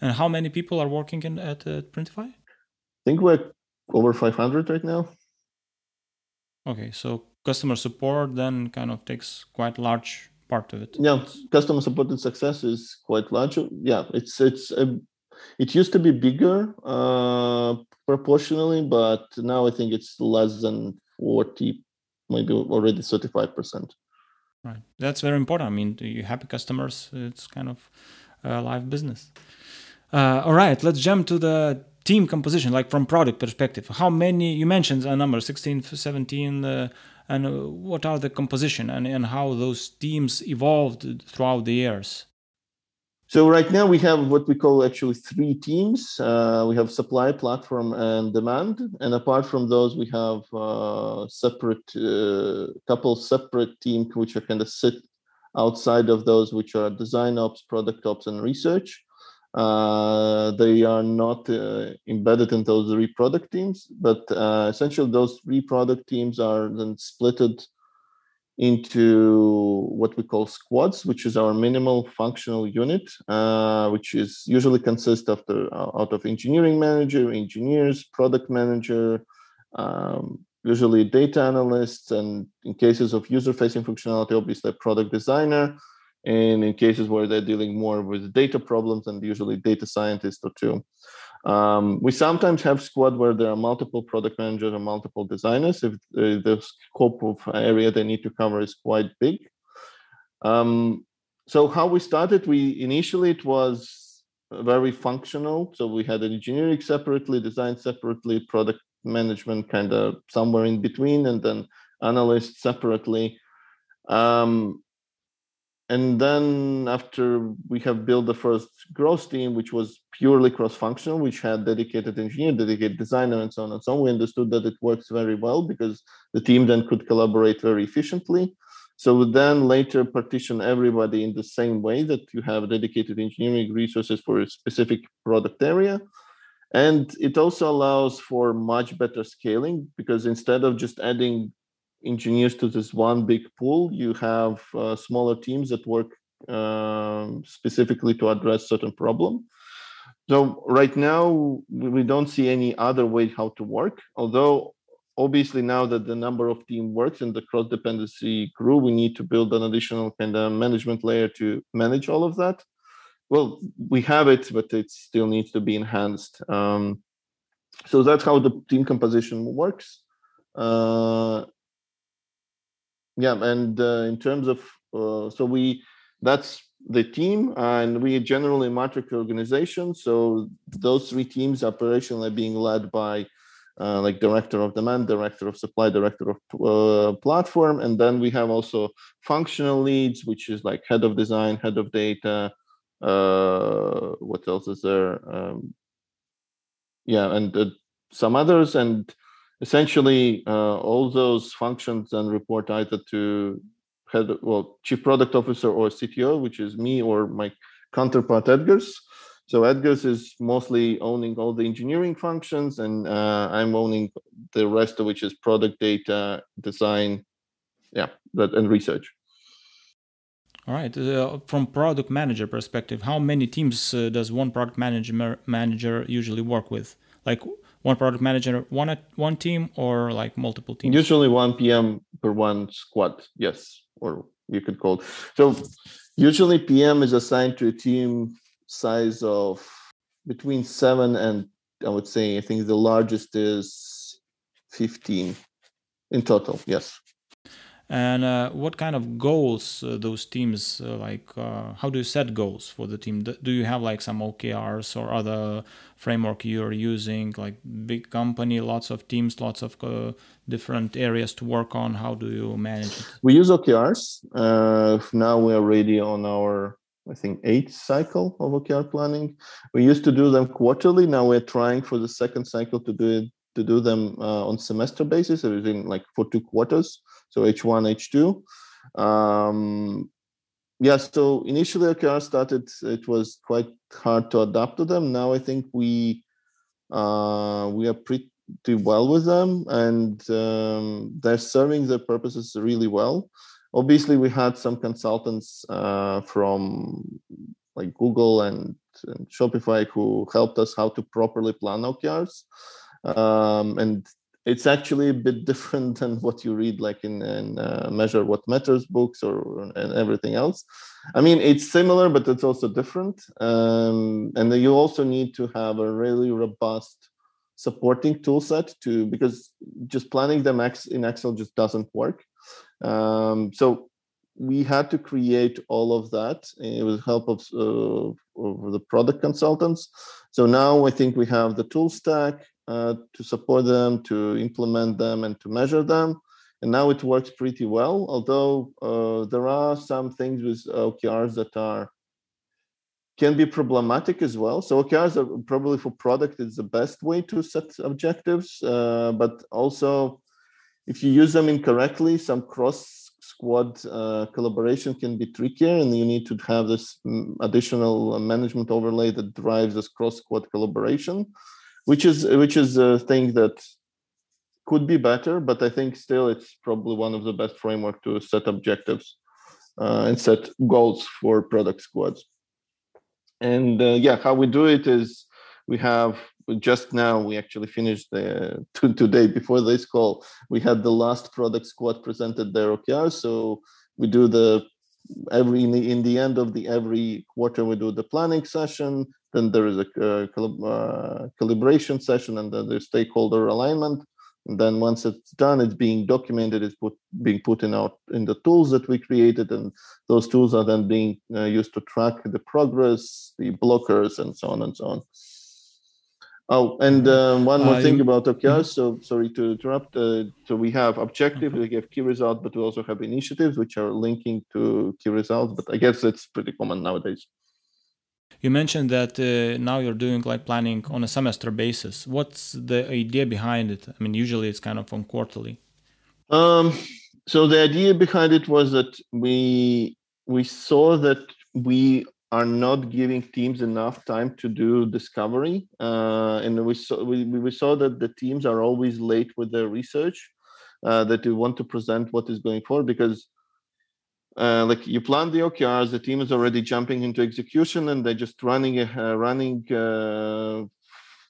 And how many people are working in at uh, Printify? I think we're over 500 right now. Okay, so customer support then kind of takes quite large part of it. Yeah, customer support and success is quite large. Yeah, it's it's a, it used to be bigger uh, proportionally, but now I think it's less than 40 maybe already 35%. Right. That's very important. I mean, you happy customers, it's kind of a live business. Uh, all right, let's jump to the team composition, like from product perspective. How many, you mentioned a number, 16, 17, uh, and uh, what are the composition and, and how those teams evolved throughout the years? So right now we have what we call actually three teams. Uh, we have supply, platform, and demand. And apart from those, we have uh, separate uh, couple separate teams which are kind of sit outside of those, which are design ops, product ops, and research. Uh, they are not uh, embedded in those three product teams, but uh, essentially those three product teams are then splitted into what we call squads, which is our minimal functional unit, uh, which is usually consists of the, uh, out of engineering manager, engineers, product manager, um, usually data analysts, and in cases of user-facing functionality, obviously a product designer, and in cases where they're dealing more with data problems, and usually data scientists or two. Um, we sometimes have squad where there are multiple product managers or multiple designers if the, the scope of area they need to cover is quite big. Um, so how we started, we initially it was very functional. So we had engineering separately, design separately, product management kind of somewhere in between, and then analysts separately. Um, and then after we have built the first growth team which was purely cross-functional which had dedicated engineer dedicated designer and so on and so on we understood that it works very well because the team then could collaborate very efficiently. So then later partition everybody in the same way that you have dedicated engineering resources for a specific product area. And it also allows for much better scaling because instead of just adding engineers to this one big pool. You have uh, smaller teams that work um, specifically to address certain problem. So right now we don't see any other way how to work. Although obviously now that the number of team works and the cross dependency grew, we need to build an additional kind of management layer to manage all of that. Well, we have it, but it still needs to be enhanced. Um, so that's how the team composition works. Uh, yeah and uh, in terms of uh, so we that's the team and we generally matrix organization so those three teams operationally being led by uh, like director of demand director of supply director of uh, platform and then we have also functional leads which is like head of design head of data uh, what else is there? Um, yeah and uh, some others and essentially uh, all those functions then report either to head well chief product officer or cto which is me or my counterpart edgars. So edgars is mostly owning all the engineering functions and uh, i'm owning the rest of which is product data design yeah that and research. All right uh, from product manager perspective how many teams uh, does one product manager manager usually work with? Like one product manager, one at one team, or like multiple teams? Usually one PM per one squad. Yes, or you could call. It. So usually PM is assigned to a team size of between seven and I would say I think the largest is fifteen in total. Yes. And uh, what kind of goals uh, those teams uh, like? Uh, how do you set goals for the team? Do you have like some OKRs or other framework you're using? Like big company, lots of teams, lots of uh, different areas to work on. How do you manage it? We use OKRs. Uh, now we are already on our I think eighth cycle of OKR planning. We used to do them quarterly. Now we're trying for the second cycle to do it to do them uh, on semester basis, everything like for two quarters, so H1, H2. Um, yeah, so initially OKR started, it was quite hard to adapt to them. Now I think we uh, we are pretty well with them, and um, they're serving their purposes really well. Obviously, we had some consultants uh, from like Google and, and, Shopify who helped us how to properly plan OKRs um, and it's actually a bit different than what you read like in, in uh, measure what matters books or and everything else. I mean it's similar but it's also different. Um, and you also need to have a really robust supporting tool set to because just planning them in excel just doesn't work. Um, so we had to create all of that uh, with help of, uh, of the product consultants. So now i think we have the tool stack uh, to support them, to implement them, and to measure them. And now it works pretty well, although uh, there are some things with OKRs that are can be problematic as well. So OKRs are probably for product is the best way to set objectives, uh, but also if you use them incorrectly, some cross squad uh, collaboration can be trickier, and you need to have this mm, additional management overlay that drives this cross squad collaboration which is which is a thing that could be better, but I think still it's probably one of the best framework to set objectives uh, and set goals for product squads. And uh, yeah, how we do it is we have just now we actually finished the today before this call we had the last product squad presented their OKR. So we do the every in the, in the end of the every quarter we do the planning session then there is a uh, uh, calibration session and then there's stakeholder alignment. And then once it's done, it's being documented, it's put, being put in out in the tools that we created, and those tools are then being uh, used to track the progress, the blockers, and so on and so on. Oh, and uh, one more uh, thing about OKRs. Mm-hmm. So sorry to interrupt. Uh, so we have objective, we have key results, but we also have initiatives which are linking to key results. But I guess it's pretty common nowadays. You mentioned that uh, now you're doing like planning on a semester basis. What's the idea behind it? I mean, usually it's kind of on quarterly. Um, so the idea behind it was that we we saw that we are not giving teams enough time to do discovery, uh, and we saw we, we saw that the teams are always late with their research. Uh, that we want to present what is going forward because uh, like you plan the OKRs, the team is already jumping into execution, and they're just running uh, running uh,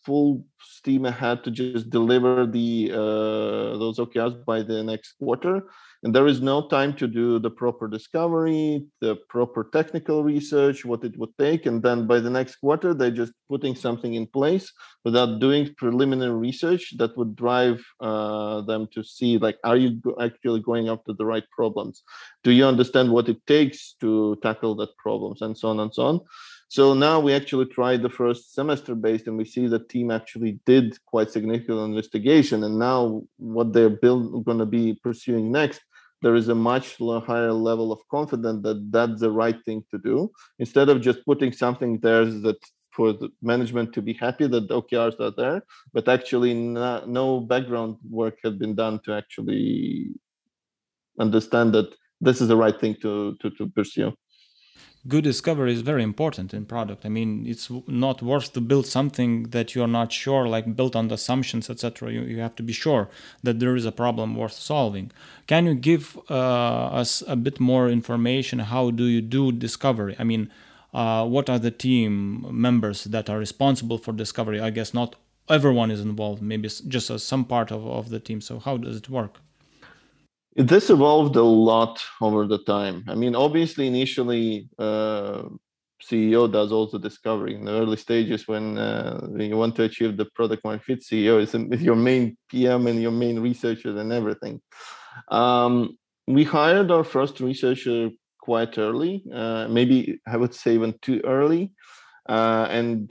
full steam ahead to just deliver the uh, those OKRs by the next quarter and there is no time to do the proper discovery the proper technical research what it would take. And then by the next quarter they're just putting something in place without doing preliminary research that would drive uh, them to see like are you actually going after the right problems? Do you understand what it takes to tackle that problems? And so on and so on. So now we actually tried the first semester based, and we see the team actually did quite significant investigation. And now what they're going to be pursuing next, there is a much higher level of confidence that that's the right thing to do. Instead of just putting something there that for the management to be happy that the OKRs are there, but actually not, no background work had been done to actually understand that this is the right thing to to, to pursue good discovery is very important in product. I mean it's not worth to build something that you're not sure like built on assumptions etc you, you have to be sure that there is a problem worth solving. Can you give uh, us a bit more information? How do you do discovery? I mean uh, what are the team members that are responsible for discovery? I guess not everyone is involved maybe just some part of, of the team. So how does it work this evolved a lot over the time. I mean, obviously, initially, uh, CEO does the discovery in the early stages when, uh, you want to achieve the product market fit. CEO is, is your main PM and your main researchers and everything. Um, we hired our first researcher quite early, uh, maybe I would say even too early, uh, and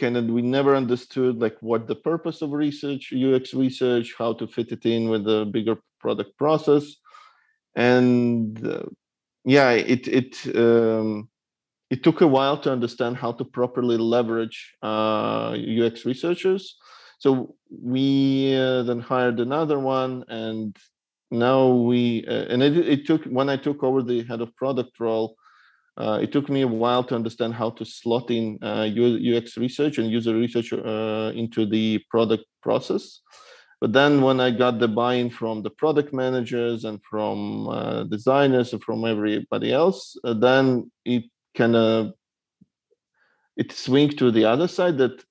kind of we never understood like what the purpose of research, UX research, how to fit it in with the bigger product process, and uh, yeah, it it um, it took a while to understand how to properly leverage uh, UX researchers. So we uh, then hired another one, and now we uh, and it, it, took when I took over the head of product role. Uh, it took me a while to understand how to slot in UX uh, research and user research into the product process. But then when I got the buy-in from the product managers and from uh, designers and from everybody else, then it kind of it swing to the other side that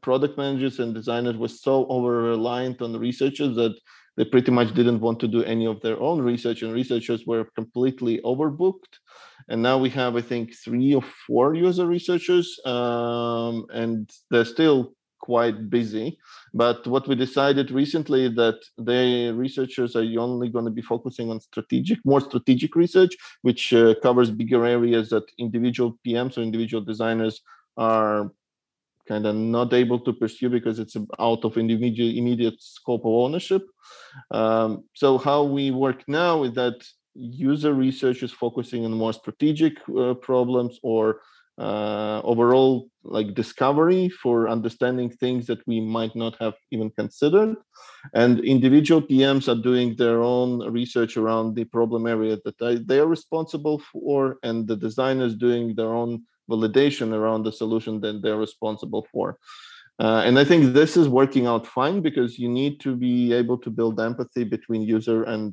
product managers and designers were so over reliant on researchers that they pretty much didn't want to do any of their own research and researchers were completely overbooked. And now we have i think three or four user researchers um, and they're still quite busy but what we decided recently that the researchers are only going to be focusing on strategic more strategic research which uh, covers bigger areas that individual pms or individual designers are kind of not able to pursue because it's out of individual immediate scope of ownership. Um, so how we work now is that user research is focusing on more strategic uh, problems or uh, overall like discovery for understanding things that we might not have even considered and individual pms are doing their own research around the problem area that they are responsible for and the designers doing their own validation around the solution that they're responsible for. Uh, and I think this is working out fine because you need to be able to build empathy between user and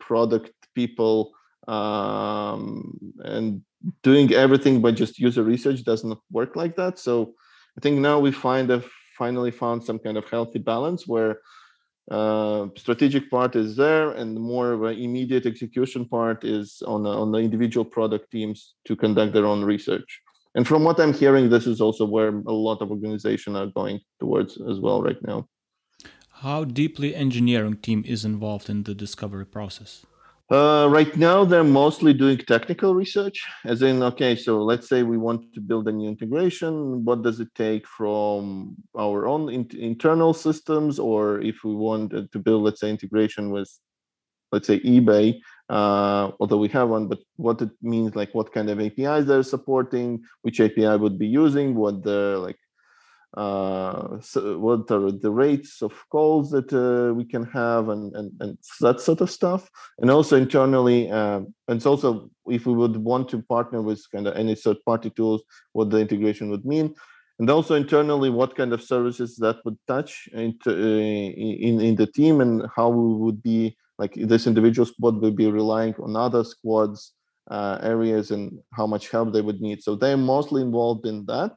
product people. Um, and doing everything by just user research doesn't work like that. So I think now we find have finally found some kind of healthy balance where uh, strategic part is there and more of an immediate execution part is on, on the individual product teams to conduct their own research. And from what i'm hearing this is also where a lot of organizations are going towards as well right now. How deeply engineering team is involved in the discovery process uh, right now they're mostly doing technical research as in okay so let's say we want to build a new integration. What does it take from our own in- internal systems? Or if we want to build let's say integration with let's say ebay uh, although we have one, but what it means, like what kind of APIs they're supporting, which API would be using, what the like, uh, so what are the rates of calls that uh, we can have, and, and and that sort of stuff, and also internally, um, and also if we would want to partner with kind of any third-party tools, what the integration would mean. And also internally what kind of services that would touch into, uh, in in the team and how we would be like this individual squad will be relying on other squads uh, areas and how much help they would need. So they're mostly involved in that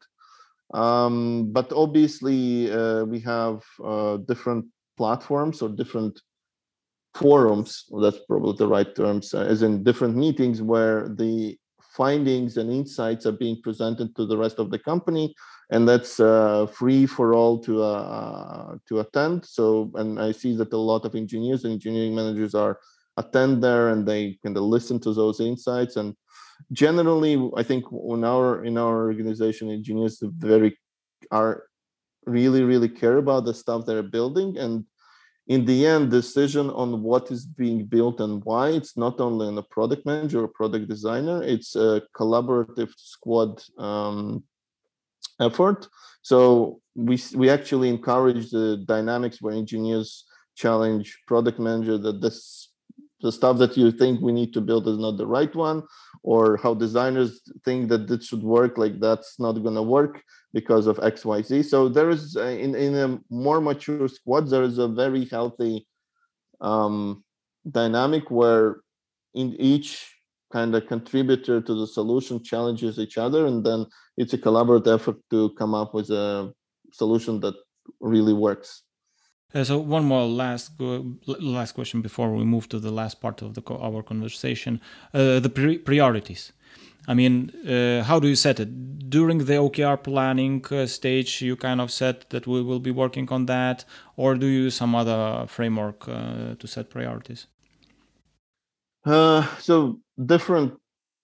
um, but obviously uh, we have uh, different platforms or different forums that's probably the right terms uh, as in different meetings where the findings and insights are being presented to the rest of the company and that's uh, free for all to uh, to attend. So, and I see that a lot of engineers and engineering managers are attend there, and they kind of listen to those insights. And generally, I think in our in our organization, engineers very are really really care about the stuff they're building and in the end decision on what is being built and why it's not only on a product manager or product designer it's a collaborative squad um, effort. So we we actually encourage the dynamics where engineers challenge product manager that this the stuff that you think we need to build is not the right one or how designers think that this should work like that's not going to work because of xyz so there is a, in, in a more mature squad there is a very healthy um, dynamic where in each kind of contributor to the solution challenges each other and then it's a collaborative effort to come up with a solution that really works uh, so one more last last question before we move to the last part of the our conversation. Uh, the pri priorities. I mean uh, how do you set it? During the okr planning uh, stage you kind of set that we will be working on that or do you use some other framework uh, to set priorities? Uh, so different,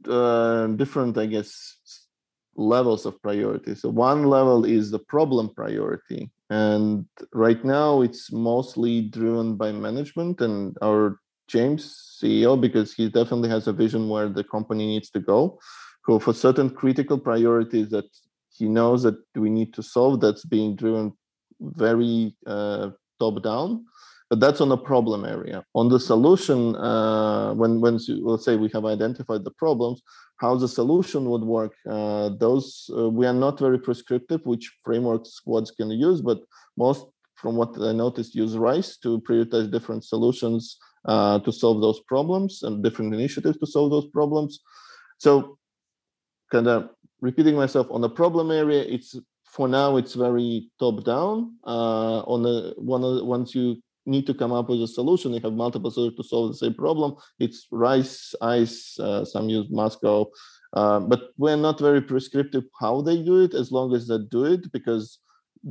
uh, different, I guess, levels of priority. So one level is the problem priority, and right now it's mostly driven by management and our James CEO because he definitely has a vision where the company needs to go. So for certain critical priorities that he knows that we need to solve, that's being driven very uh, top down but that's on the problem area. On the solution, uh, when when let's say we have identified the problems, how the solution would work, uh, those uh, we are not very prescriptive which frameworks squads can use, but most from what I noticed use RICE to prioritize different solutions uh, to solve those problems and different initiatives to solve those problems. So kind of repeating myself on the problem area, it's for now it's very top down. Uh, on the one once you need to come up with a solution. They have multiple solutions to solve the same problem. It's rice, ice, uh, some use Moscow, uh, but we're not very prescriptive how they do it as long as they do it because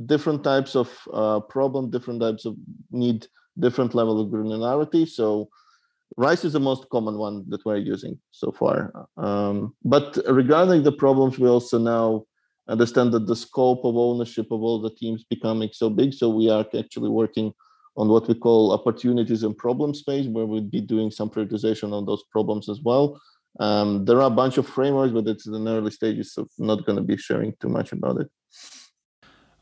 different types of uh, problem, different types of need different level of granularity. So rice is the most common one that we're using so far. Um, but regarding the problems, we also now understand that the scope of ownership of all the teams becoming so big. So we are actually working on what we call opportunities and problem space, where we'd be doing some prioritization on those problems as well. Um, there are a bunch of frameworks, but it's in early stages, so not going to be sharing too much about it.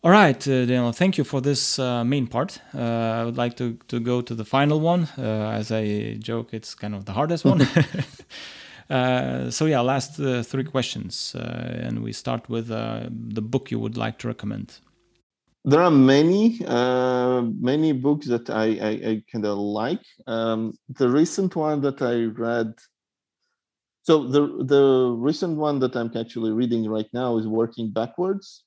All right, uh, Daniel, thank you for this uh, main part. Uh, I would like to, to go to the final one. Uh, as I joke, it's kind of the hardest one. Uh, so, yeah, last uh, three questions. and we start with the book you would like to recommend there are many uh, many books that I, I, I kind of like. Um, the recent one that I read, so the the recent one that I'm actually reading right now is Working Backwards.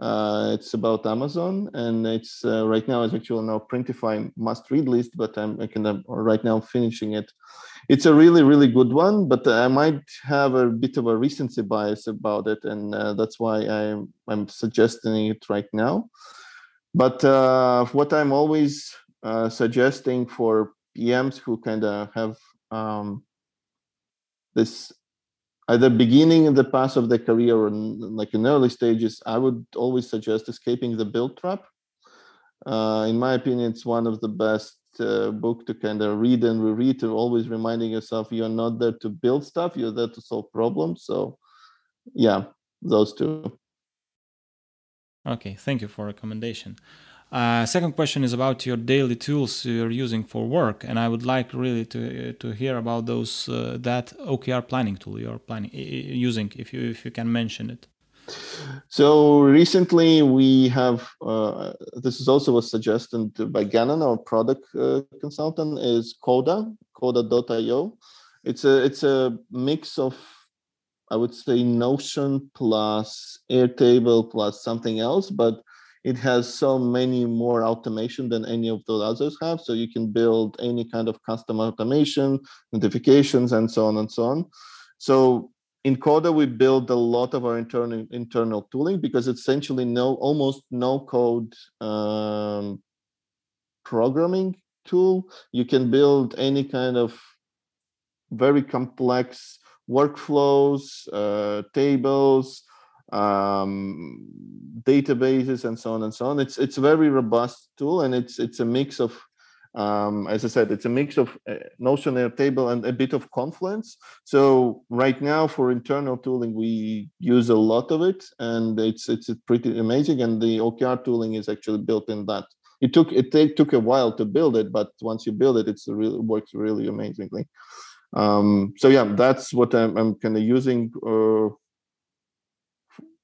Uh, it's about Amazon, and it's uh, right now it's actually now Printify must read list, but I'm I kind of right now finishing it it's a really really good one but i might have a bit of a recency bias about it and uh, that's why i'm i'm suggesting it right now. But uh, what i'm always uh, suggesting for pms who kind of have um, this either beginning in the path of their career or like in early stages i would always suggest escaping the build trap. Uh, in my opinion it's one of the best uh, book to kind of read and reread to always reminding yourself you're not there to build stuff you're there to solve problems. So yeah those two. Okay thank you for recommendation. Uh, second question is about your daily tools you're using for work, and I would like really to to hear about those uh, that OKR planning tool you're planning using, if you if you can mention it. So recently we have, uh, this is also a suggestion by Gannon, our product uh, consultant, is Coda, Coda.io. It's a, it's a mix of, I would say Notion plus Airtable plus something else, but it has so many more automation than any of the others have. So you can build any kind of custom automation, notifications, and so on and so on. So in Coda, we build a lot of our internal internal tooling because it's essentially no almost no code um, programming tool. You can build any kind of very complex workflows, uh, tables, um, databases, and so on and so on. It's it's a very robust tool, and it's it's a mix of um, as I said, it's a mix of uh, Notion Airtable and a bit of Confluence. So right now for internal tooling, we use a lot of it, and it's it's pretty amazing. And the OKR tooling is actually built in that. It took it, it took a while to build it, but once you build it, it's really works really amazingly. Um, so yeah, that's what I'm, I'm kind of using. Uh,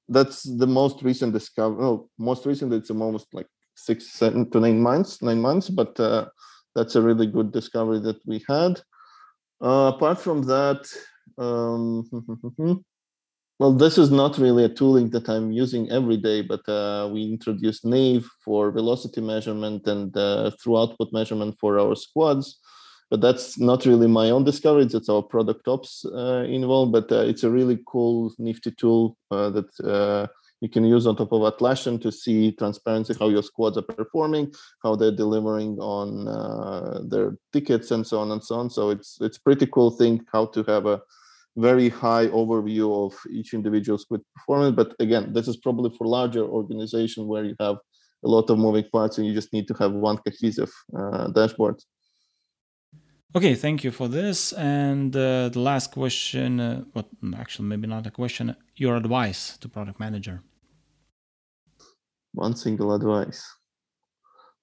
that's the most recent discovery. Oh, most recent. It's almost like six, seven to nine months, nine months. But uh, that's a really good discovery that we had. Uh, apart from that, um, well, this is not really a tooling that I'm using every day, but uh, we introduced Nave for velocity measurement and uh, throughput measurement for our squads. But that's not really my own discovery. It's our product ops uh, involved, but uh, it's a really cool, nifty tool that you can use on top of Atlassian to see transparency how your squads are performing, how they're delivering on uh, their tickets, and so on and so on. So it's it's pretty cool thing how to have a very high overview of each individual squad performance. But again, this is probably for larger organization where you have a lot of moving parts and you just need to have one cohesive uh, dashboard. Okay, thank you for this. And uh, the last question, uh, what actually maybe not a question, your advice to product manager. One single advice.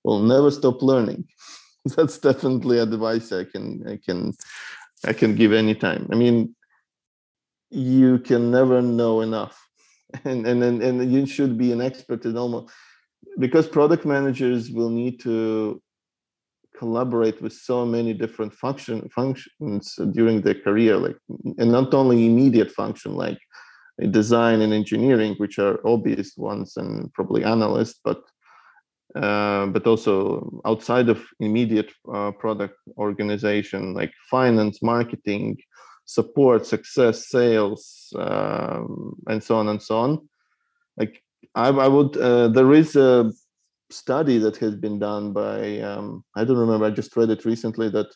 Well, never stop learning. That's definitely advice I can I can I can give anytime. I mean, you can never know enough. And and and, and you should be an expert in almost because product managers will need to collaborate with so many different function functions during their career like and not only immediate function like design and engineering which are obvious ones and probably analysts but uh, but also outside of immediate uh, product organization like finance marketing support success sales um, and so on and so on like i, I would uh, there is a study that has been done by um, I don't remember. I just read it recently that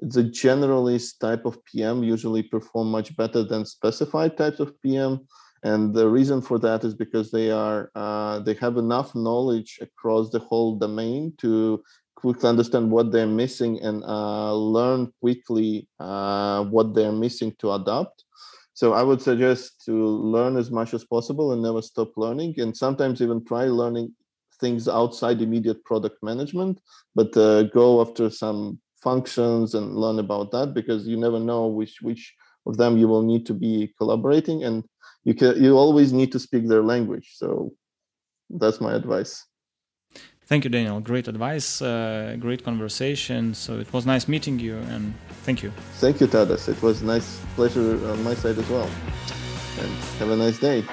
the generalist type of PM usually perform much better than specified types of PM, and the reason for that is because they are uh, they have enough knowledge across the whole domain to quickly understand what they're missing and uh, learn quickly uh, what they're missing to adapt. So I would suggest to learn as much as possible and never stop learning, and sometimes even try learning things outside immediate product management, but uh, go after some functions and learn about that because you never know which which of them you will need to be collaborating, and you can you always need to speak their language. So that's my advice. Thank you, Daniel. Great advice, uh, great conversation. So it was nice meeting you, and thank you. Thank you, Tadas. It was nice pleasure on my side as well. And have a nice day.